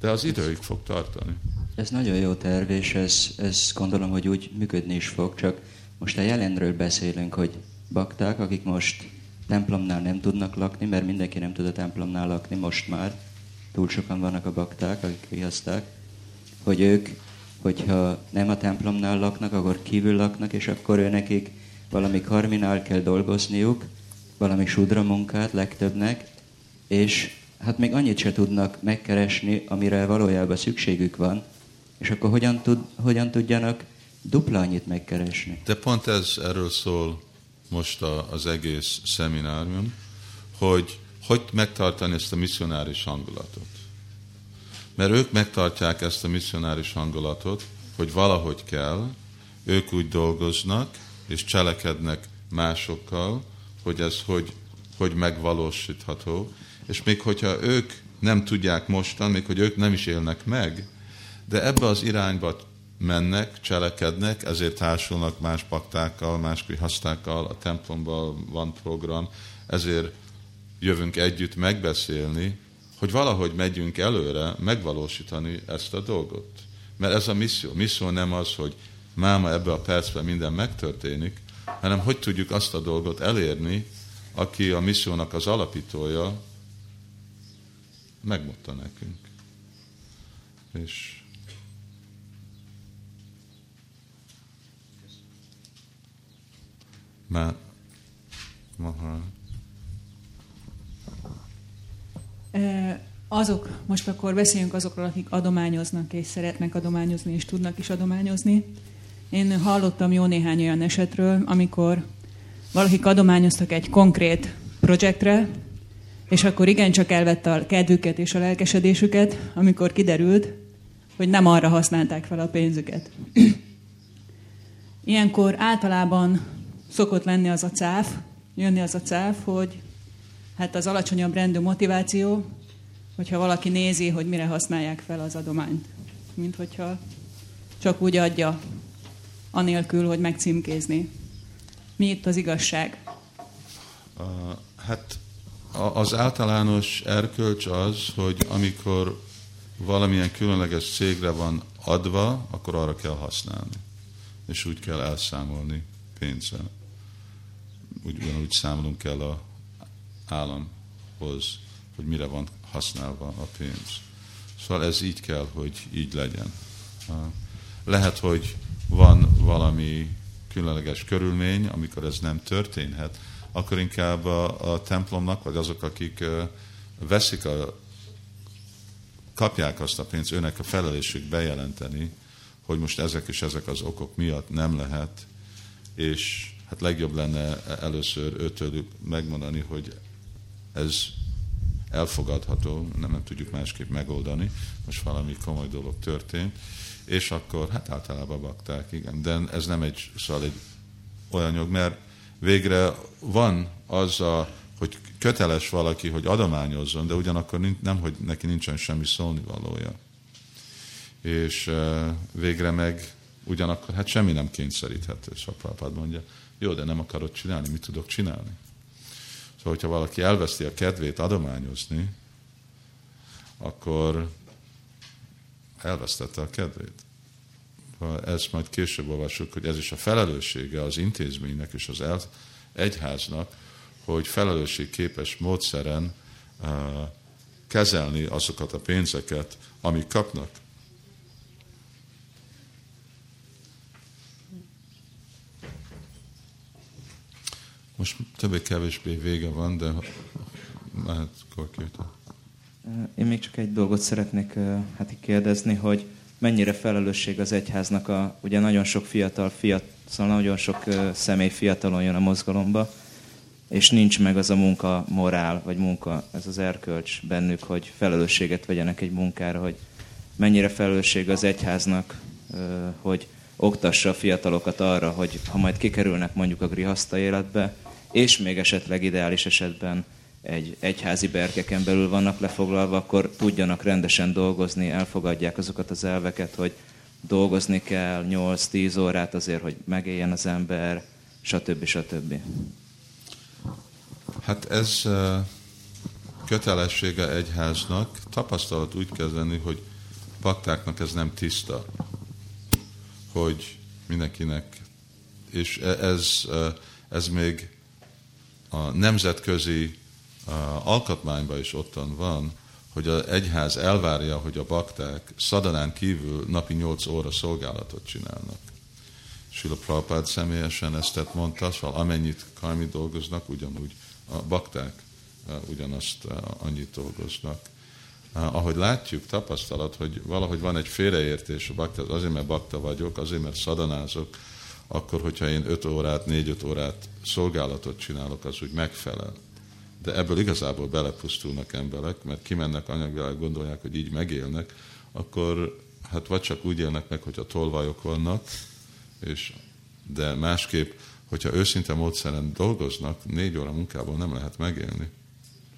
De az időig fog tartani. Ez nagyon jó terv, és ez, ez gondolom, hogy úgy működni is fog, csak most a jelenről beszélünk, hogy bakták, akik most templomnál nem tudnak lakni, mert mindenki nem tud a templomnál lakni most már, túl sokan vannak a bakták, akik riaszták, hogy ők, hogyha nem a templomnál laknak, akkor kívül laknak, és akkor ő nekik valami karminál kell dolgozniuk, valami sudra munkát legtöbbnek, és hát még annyit se tudnak megkeresni, amire valójában szükségük van, és akkor hogyan, tud, hogyan tudjanak dupla annyit megkeresni? De pont ez erről szól most a, az egész szeminárium, hogy hogy megtartani ezt a misszionáris hangulatot. Mert ők megtartják ezt a misszionáris hangulatot, hogy valahogy kell, ők úgy dolgoznak, és cselekednek másokkal, hogy ez hogy, hogy megvalósítható. És még hogyha ők nem tudják mostan, még hogy ők nem is élnek meg, de ebbe az irányba mennek, cselekednek, ezért társulnak más paktákkal, más krihasztákkal, a templomban van program, ezért jövünk együtt megbeszélni, hogy valahogy megyünk előre megvalósítani ezt a dolgot. Mert ez a misszió. Misszió nem az, hogy máma ebbe a percben minden megtörténik, hanem hogy tudjuk azt a dolgot elérni, aki a missziónak az alapítója, megmondta nekünk. És már Mahal. Azok, most akkor beszéljünk azokról, akik adományoznak és szeretnek adományozni, és tudnak is adományozni. Én hallottam jó néhány olyan esetről, amikor valakik adományoztak egy konkrét projektre, és akkor igencsak elvette a kedvüket és a lelkesedésüket, amikor kiderült, hogy nem arra használták fel a pénzüket. Ilyenkor általában szokott lenni az a cáf, jönni az a cáf, hogy hát az alacsonyabb rendű motiváció, hogyha valaki nézi, hogy mire használják fel az adományt. Mint hogyha csak úgy adja, anélkül, hogy megcímkézni. Mi itt az igazság? Uh, hát az általános erkölcs az, hogy amikor valamilyen különleges cégre van adva, akkor arra kell használni. És úgy kell elszámolni pénzzel. Úgy, ugyanúgy számolunk el a államhoz, hogy mire van használva a pénz. Szóval ez így kell, hogy így legyen. Lehet, hogy van valami különleges körülmény, amikor ez nem történhet, akkor inkább a, a templomnak, vagy azok, akik veszik a, kapják azt a pénzt, őnek a felelősség bejelenteni, hogy most ezek és ezek az okok miatt nem lehet, és hát legjobb lenne először őtől megmondani, hogy ez elfogadható, nem, nem tudjuk másképp megoldani, most valami komoly dolog történt, és akkor hát általában bakták, igen, de ez nem egy, szóval egy olyan jog, mert végre van az a, hogy köteles valaki, hogy adományozzon, de ugyanakkor nem, hogy neki nincsen semmi szólnivalója. És végre meg ugyanakkor, hát semmi nem kényszeríthető, szóval mondja, jó, de nem akarod csinálni, mit tudok csinálni? Szóval, hogyha valaki elveszti a kedvét adományozni, akkor elvesztette a kedvét. Ezt majd később olvassuk, hogy ez is a felelőssége az intézménynek és az egyháznak, hogy felelősségképes módszeren uh, kezelni azokat a pénzeket, amik kapnak. Most többé-kevésbé vége van, de mehet Korkértől. Én még csak egy dolgot szeretnék hát kérdezni, hogy mennyire felelősség az egyháznak a, ugye nagyon sok fiatal, fiatal szóval nagyon sok személy fiatalon jön a mozgalomba, és nincs meg az a munka morál, vagy munka, ez az erkölcs bennük, hogy felelősséget vegyenek egy munkára, hogy mennyire felelősség az egyháznak, hogy oktassa a fiatalokat arra, hogy ha majd kikerülnek mondjuk a grihaszta életbe, és még esetleg ideális esetben egy egyházi berkeken belül vannak lefoglalva, akkor tudjanak rendesen dolgozni, elfogadják azokat az elveket, hogy dolgozni kell 8-10 órát azért, hogy megéljen az ember, stb. stb. Hát ez kötelessége egyháznak. Tapasztalat úgy kezdeni, hogy baktáknak ez nem tiszta, hogy mindenkinek, és e, ez, ez még a nemzetközi alkotmányban is ottan van, hogy az egyház elvárja, hogy a bakták szadanán kívül napi 8 óra szolgálatot csinálnak. Sila Prabhupád személyesen ezt mondta, szóval amennyit karmi dolgoznak, ugyanúgy a bakták ugyanazt annyit dolgoznak. Ahogy látjuk, tapasztalat, hogy valahogy van egy félreértés a bakta, azért mert bakta vagyok, azért mert szadanázok, akkor, hogyha én 5 órát, 4-5 órát szolgálatot csinálok, az úgy megfelel. De ebből igazából belepusztulnak emberek, mert kimennek anyagvilág, gondolják, hogy így megélnek, akkor hát vagy csak úgy élnek meg, hogyha tolvajok vannak, és, de másképp, hogyha őszinte módszeren dolgoznak, négy óra munkából nem lehet megélni.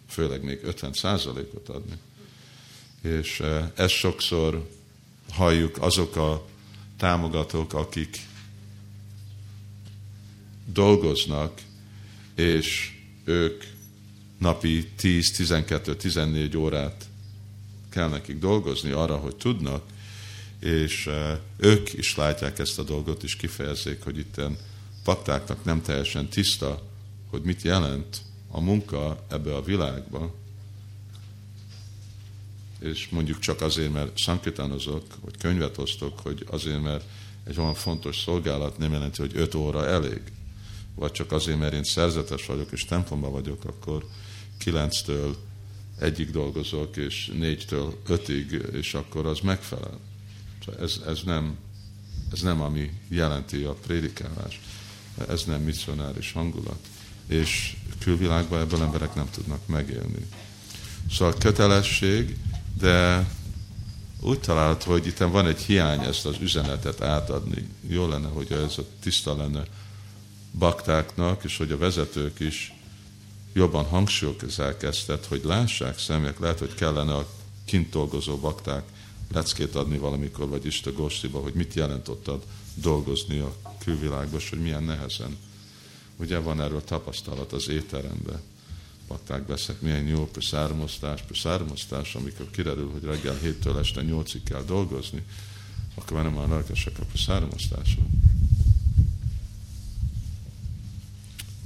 Főleg még 50 százalékot adni. És eh, ezt sokszor halljuk azok a támogatók, akik dolgoznak, és ők napi 10, 12, 14 órát kell nekik dolgozni arra, hogy tudnak, és eh, ők is látják ezt a dolgot, és kifejezzék, hogy itt pattáknak nem teljesen tiszta, hogy mit jelent a munka ebbe a világba, és mondjuk csak azért, mert szankitánozok, vagy könyvet osztok, hogy azért, mert egy olyan fontos szolgálat nem jelenti, hogy öt óra elég vagy csak azért, mert én szerzetes vagyok és templomban vagyok, akkor kilenctől egyik dolgozok, és négytől ötig, és akkor az megfelel. Ez, ez, nem, ez nem, ami jelenti a prédikálás. Ez nem misszionáris hangulat. És külvilágban ebből emberek nem tudnak megélni. Szóval kötelesség, de úgy talált, hogy itt van egy hiány ezt az üzenetet átadni. Jó lenne, hogy ez a tiszta lenne baktáknak, és hogy a vezetők is jobban hangsúlyozzák ezt, hogy lássák szemek, lehet, hogy kellene a kint dolgozó bakták leckét adni valamikor, vagy Isten Gostiba, hogy mit jelent ott dolgozni a külvilágban, és hogy milyen nehezen. Ugye van erről tapasztalat az étteremben. Bakták beszek, milyen jó származtás, származtás, amikor kiderül, hogy reggel 7-től este 8-ig kell dolgozni, akkor már nem már lelkesek a származtásról.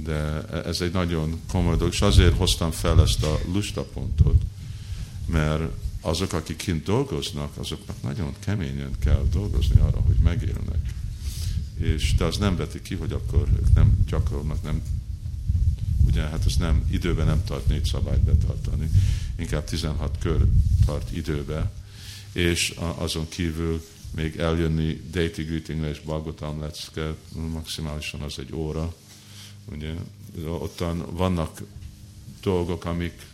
De ez egy nagyon komoly dolog, és azért hoztam fel ezt a lusta pontot, mert azok, akik kint dolgoznak, azoknak nagyon keményen kell dolgozni arra, hogy megélnek. És de az nem veti ki, hogy akkor ők nem gyakorolnak, nem ugye hát ez nem, időben nem tart négy szabályt betartani, inkább 16 kör tart időbe, és azon kívül még eljönni Deity Greetingre és Bagotam lecke, maximálisan az egy óra, ugye, ottan vannak dolgok, amik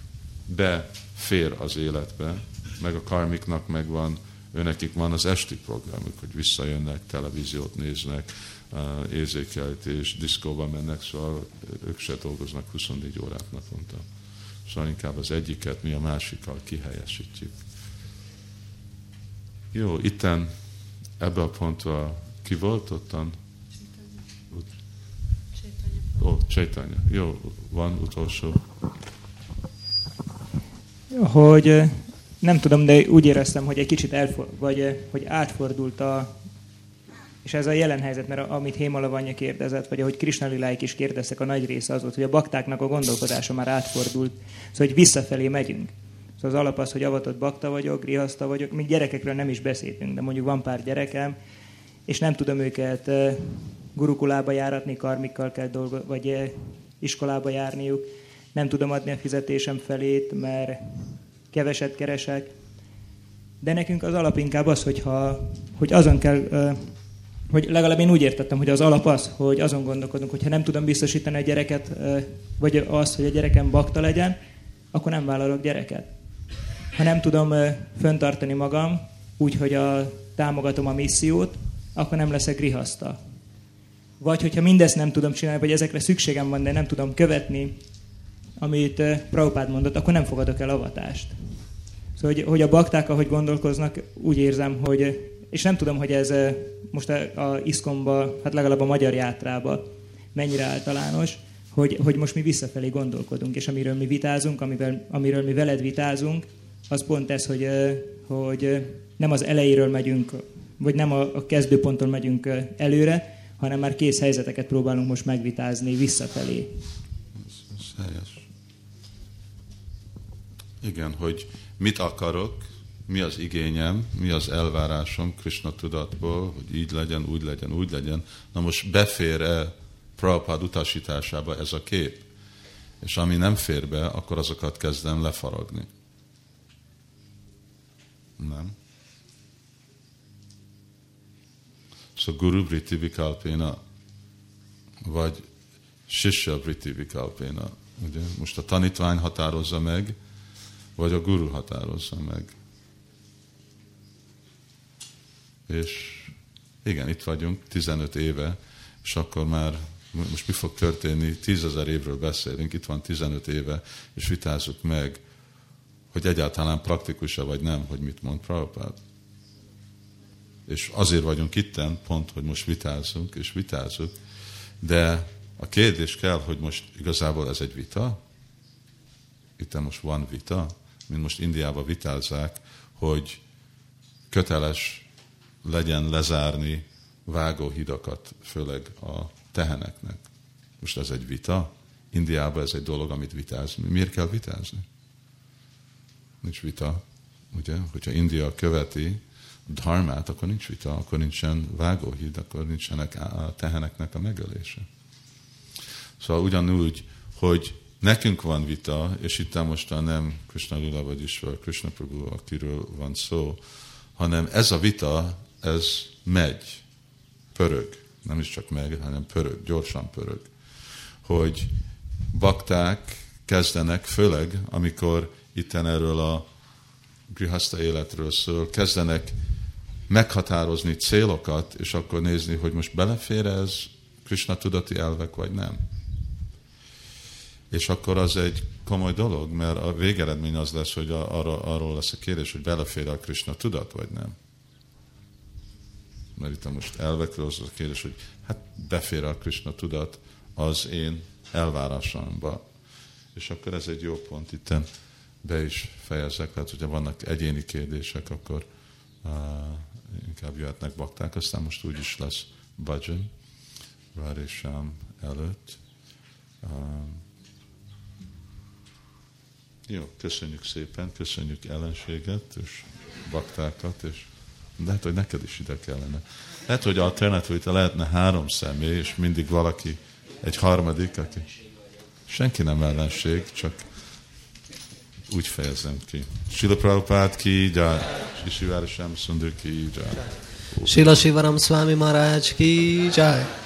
befér az életbe, meg a karmiknak megvan, őnekik van az esti programjuk, hogy visszajönnek, televíziót néznek, érzékelítés, diszkóba mennek, szóval ők se dolgoznak 24 órát naponta. Szóval inkább az egyiket mi a másikkal kihelyesítjük. Jó, itten ebbe a pontra ki volt ottan? Ó, Csaitanya. Jó, van utolsó. Hogy nem tudom, de úgy éreztem, hogy egy kicsit elfor, vagy hogy átfordult a és ez a jelen helyzet, mert amit Hémalavanya kérdezett, vagy ahogy Krishna Liláik is kérdeztek, a nagy része az volt, hogy a baktáknak a gondolkodása már átfordult, szóval hogy visszafelé megyünk. Szóval az alap az, hogy avatott bakta vagyok, grihaszta vagyok, még gyerekekről nem is beszéltünk, de mondjuk van pár gyerekem, és nem tudom őket gurukulába járatni, karmikkal kell dolgozni, vagy iskolába járniuk, nem tudom adni a fizetésem felét, mert keveset keresek. De nekünk az alap inkább az, hogyha, hogy azon kell hogy legalább én úgy értettem, hogy az alap az, hogy azon gondolkodunk, hogy ha nem tudom biztosítani a gyereket, vagy azt, hogy a gyerekem bakta legyen, akkor nem vállalok gyereket. Ha nem tudom föntartani magam, úgy, hogy a, támogatom a missziót, akkor nem leszek grihaszta. Vagy hogyha mindezt nem tudom csinálni, vagy ezekre szükségem van, de nem tudom követni, amit Prabhupád mondott, akkor nem fogadok el avatást. Szóval, hogy, hogy a bakták, ahogy gondolkoznak, úgy érzem, hogy és nem tudom, hogy ez eh, most a, a iszkomba, hát legalább a magyar játrába mennyire általános, hogy, hogy most mi visszafelé gondolkodunk, és amiről mi vitázunk, amivel, amiről mi veled vitázunk, az pont ez, hogy, eh, hogy eh, nem az elejéről megyünk, vagy nem a, a kezdőponton megyünk előre, hanem már kész helyzeteket próbálunk most megvitázni visszafelé. Helyes. Igen, hogy mit akarok, mi az igényem, mi az elvárásom Krishna tudatból, hogy így legyen, úgy legyen, úgy legyen. Na most befér-e Prabhupád utasításába ez a kép? És ami nem fér be, akkor azokat kezdem lefaragni. Nem? Szóval Guru Vritti Vikalpéna, vagy Sisha Vritti Vikalpéna. Ugye? Most a tanítvány határozza meg, vagy a guru határozza meg. és igen, itt vagyunk 15 éve, és akkor már most mi fog történni, tízezer évről beszélünk, itt van 15 éve, és vitázzuk meg, hogy egyáltalán praktikus-e vagy nem, hogy mit mond Prabhupád. És azért vagyunk itten, pont, hogy most vitázzunk, és vitázzuk, de a kérdés kell, hogy most igazából ez egy vita, itt most van vita, mint most Indiában vitázzák, hogy köteles legyen lezárni vágóhidakat, főleg a teheneknek. Most ez egy vita. Indiában ez egy dolog, amit vitázni. Miért kell vitázni? Nincs vita. Ugye? Hogyha India követi dharmát, akkor nincs vita, akkor nincsen vágóhíd, akkor nincsenek a teheneknek a megölése. Szóval ugyanúgy, hogy nekünk van vita, és itt most nem Krishna Lila, vagyis Krishna Prabhu, akiről van szó, hanem ez a vita ez megy, pörög, nem is csak megy, hanem pörög, gyorsan pörög, hogy bakták kezdenek, főleg amikor itten erről a grihaszta életről szól, kezdenek meghatározni célokat, és akkor nézni, hogy most belefér ez Krishna tudati elvek, vagy nem. És akkor az egy komoly dolog, mert a végeredmény az lesz, hogy arra, arról lesz a kérdés, hogy belefér a Krishna tudat, vagy nem mert itt most elvekről az a kérdés, hogy hát befér a Krishna tudat az én elvárásomba. És akkor ez egy jó pont, itt be is fejezek, tehát hogyha vannak egyéni kérdések, akkor uh, inkább jöhetnek bakták, aztán most úgyis lesz bhajan, Várésám előtt. Uh, jó, köszönjük szépen, köszönjük ellenséget és baktákat, és lehet, hogy neked is ide kellene. Lehet, hogy alternatív, hogy lehetne három személy, és mindig valaki, egy harmadik, aki senki nem ellenség, csak úgy fejezem ki. Sila Prabhupád ki, jai. Sisi Várasám Szundar ki, jai. Sila Shivaram Swami Maharaj ki, jai.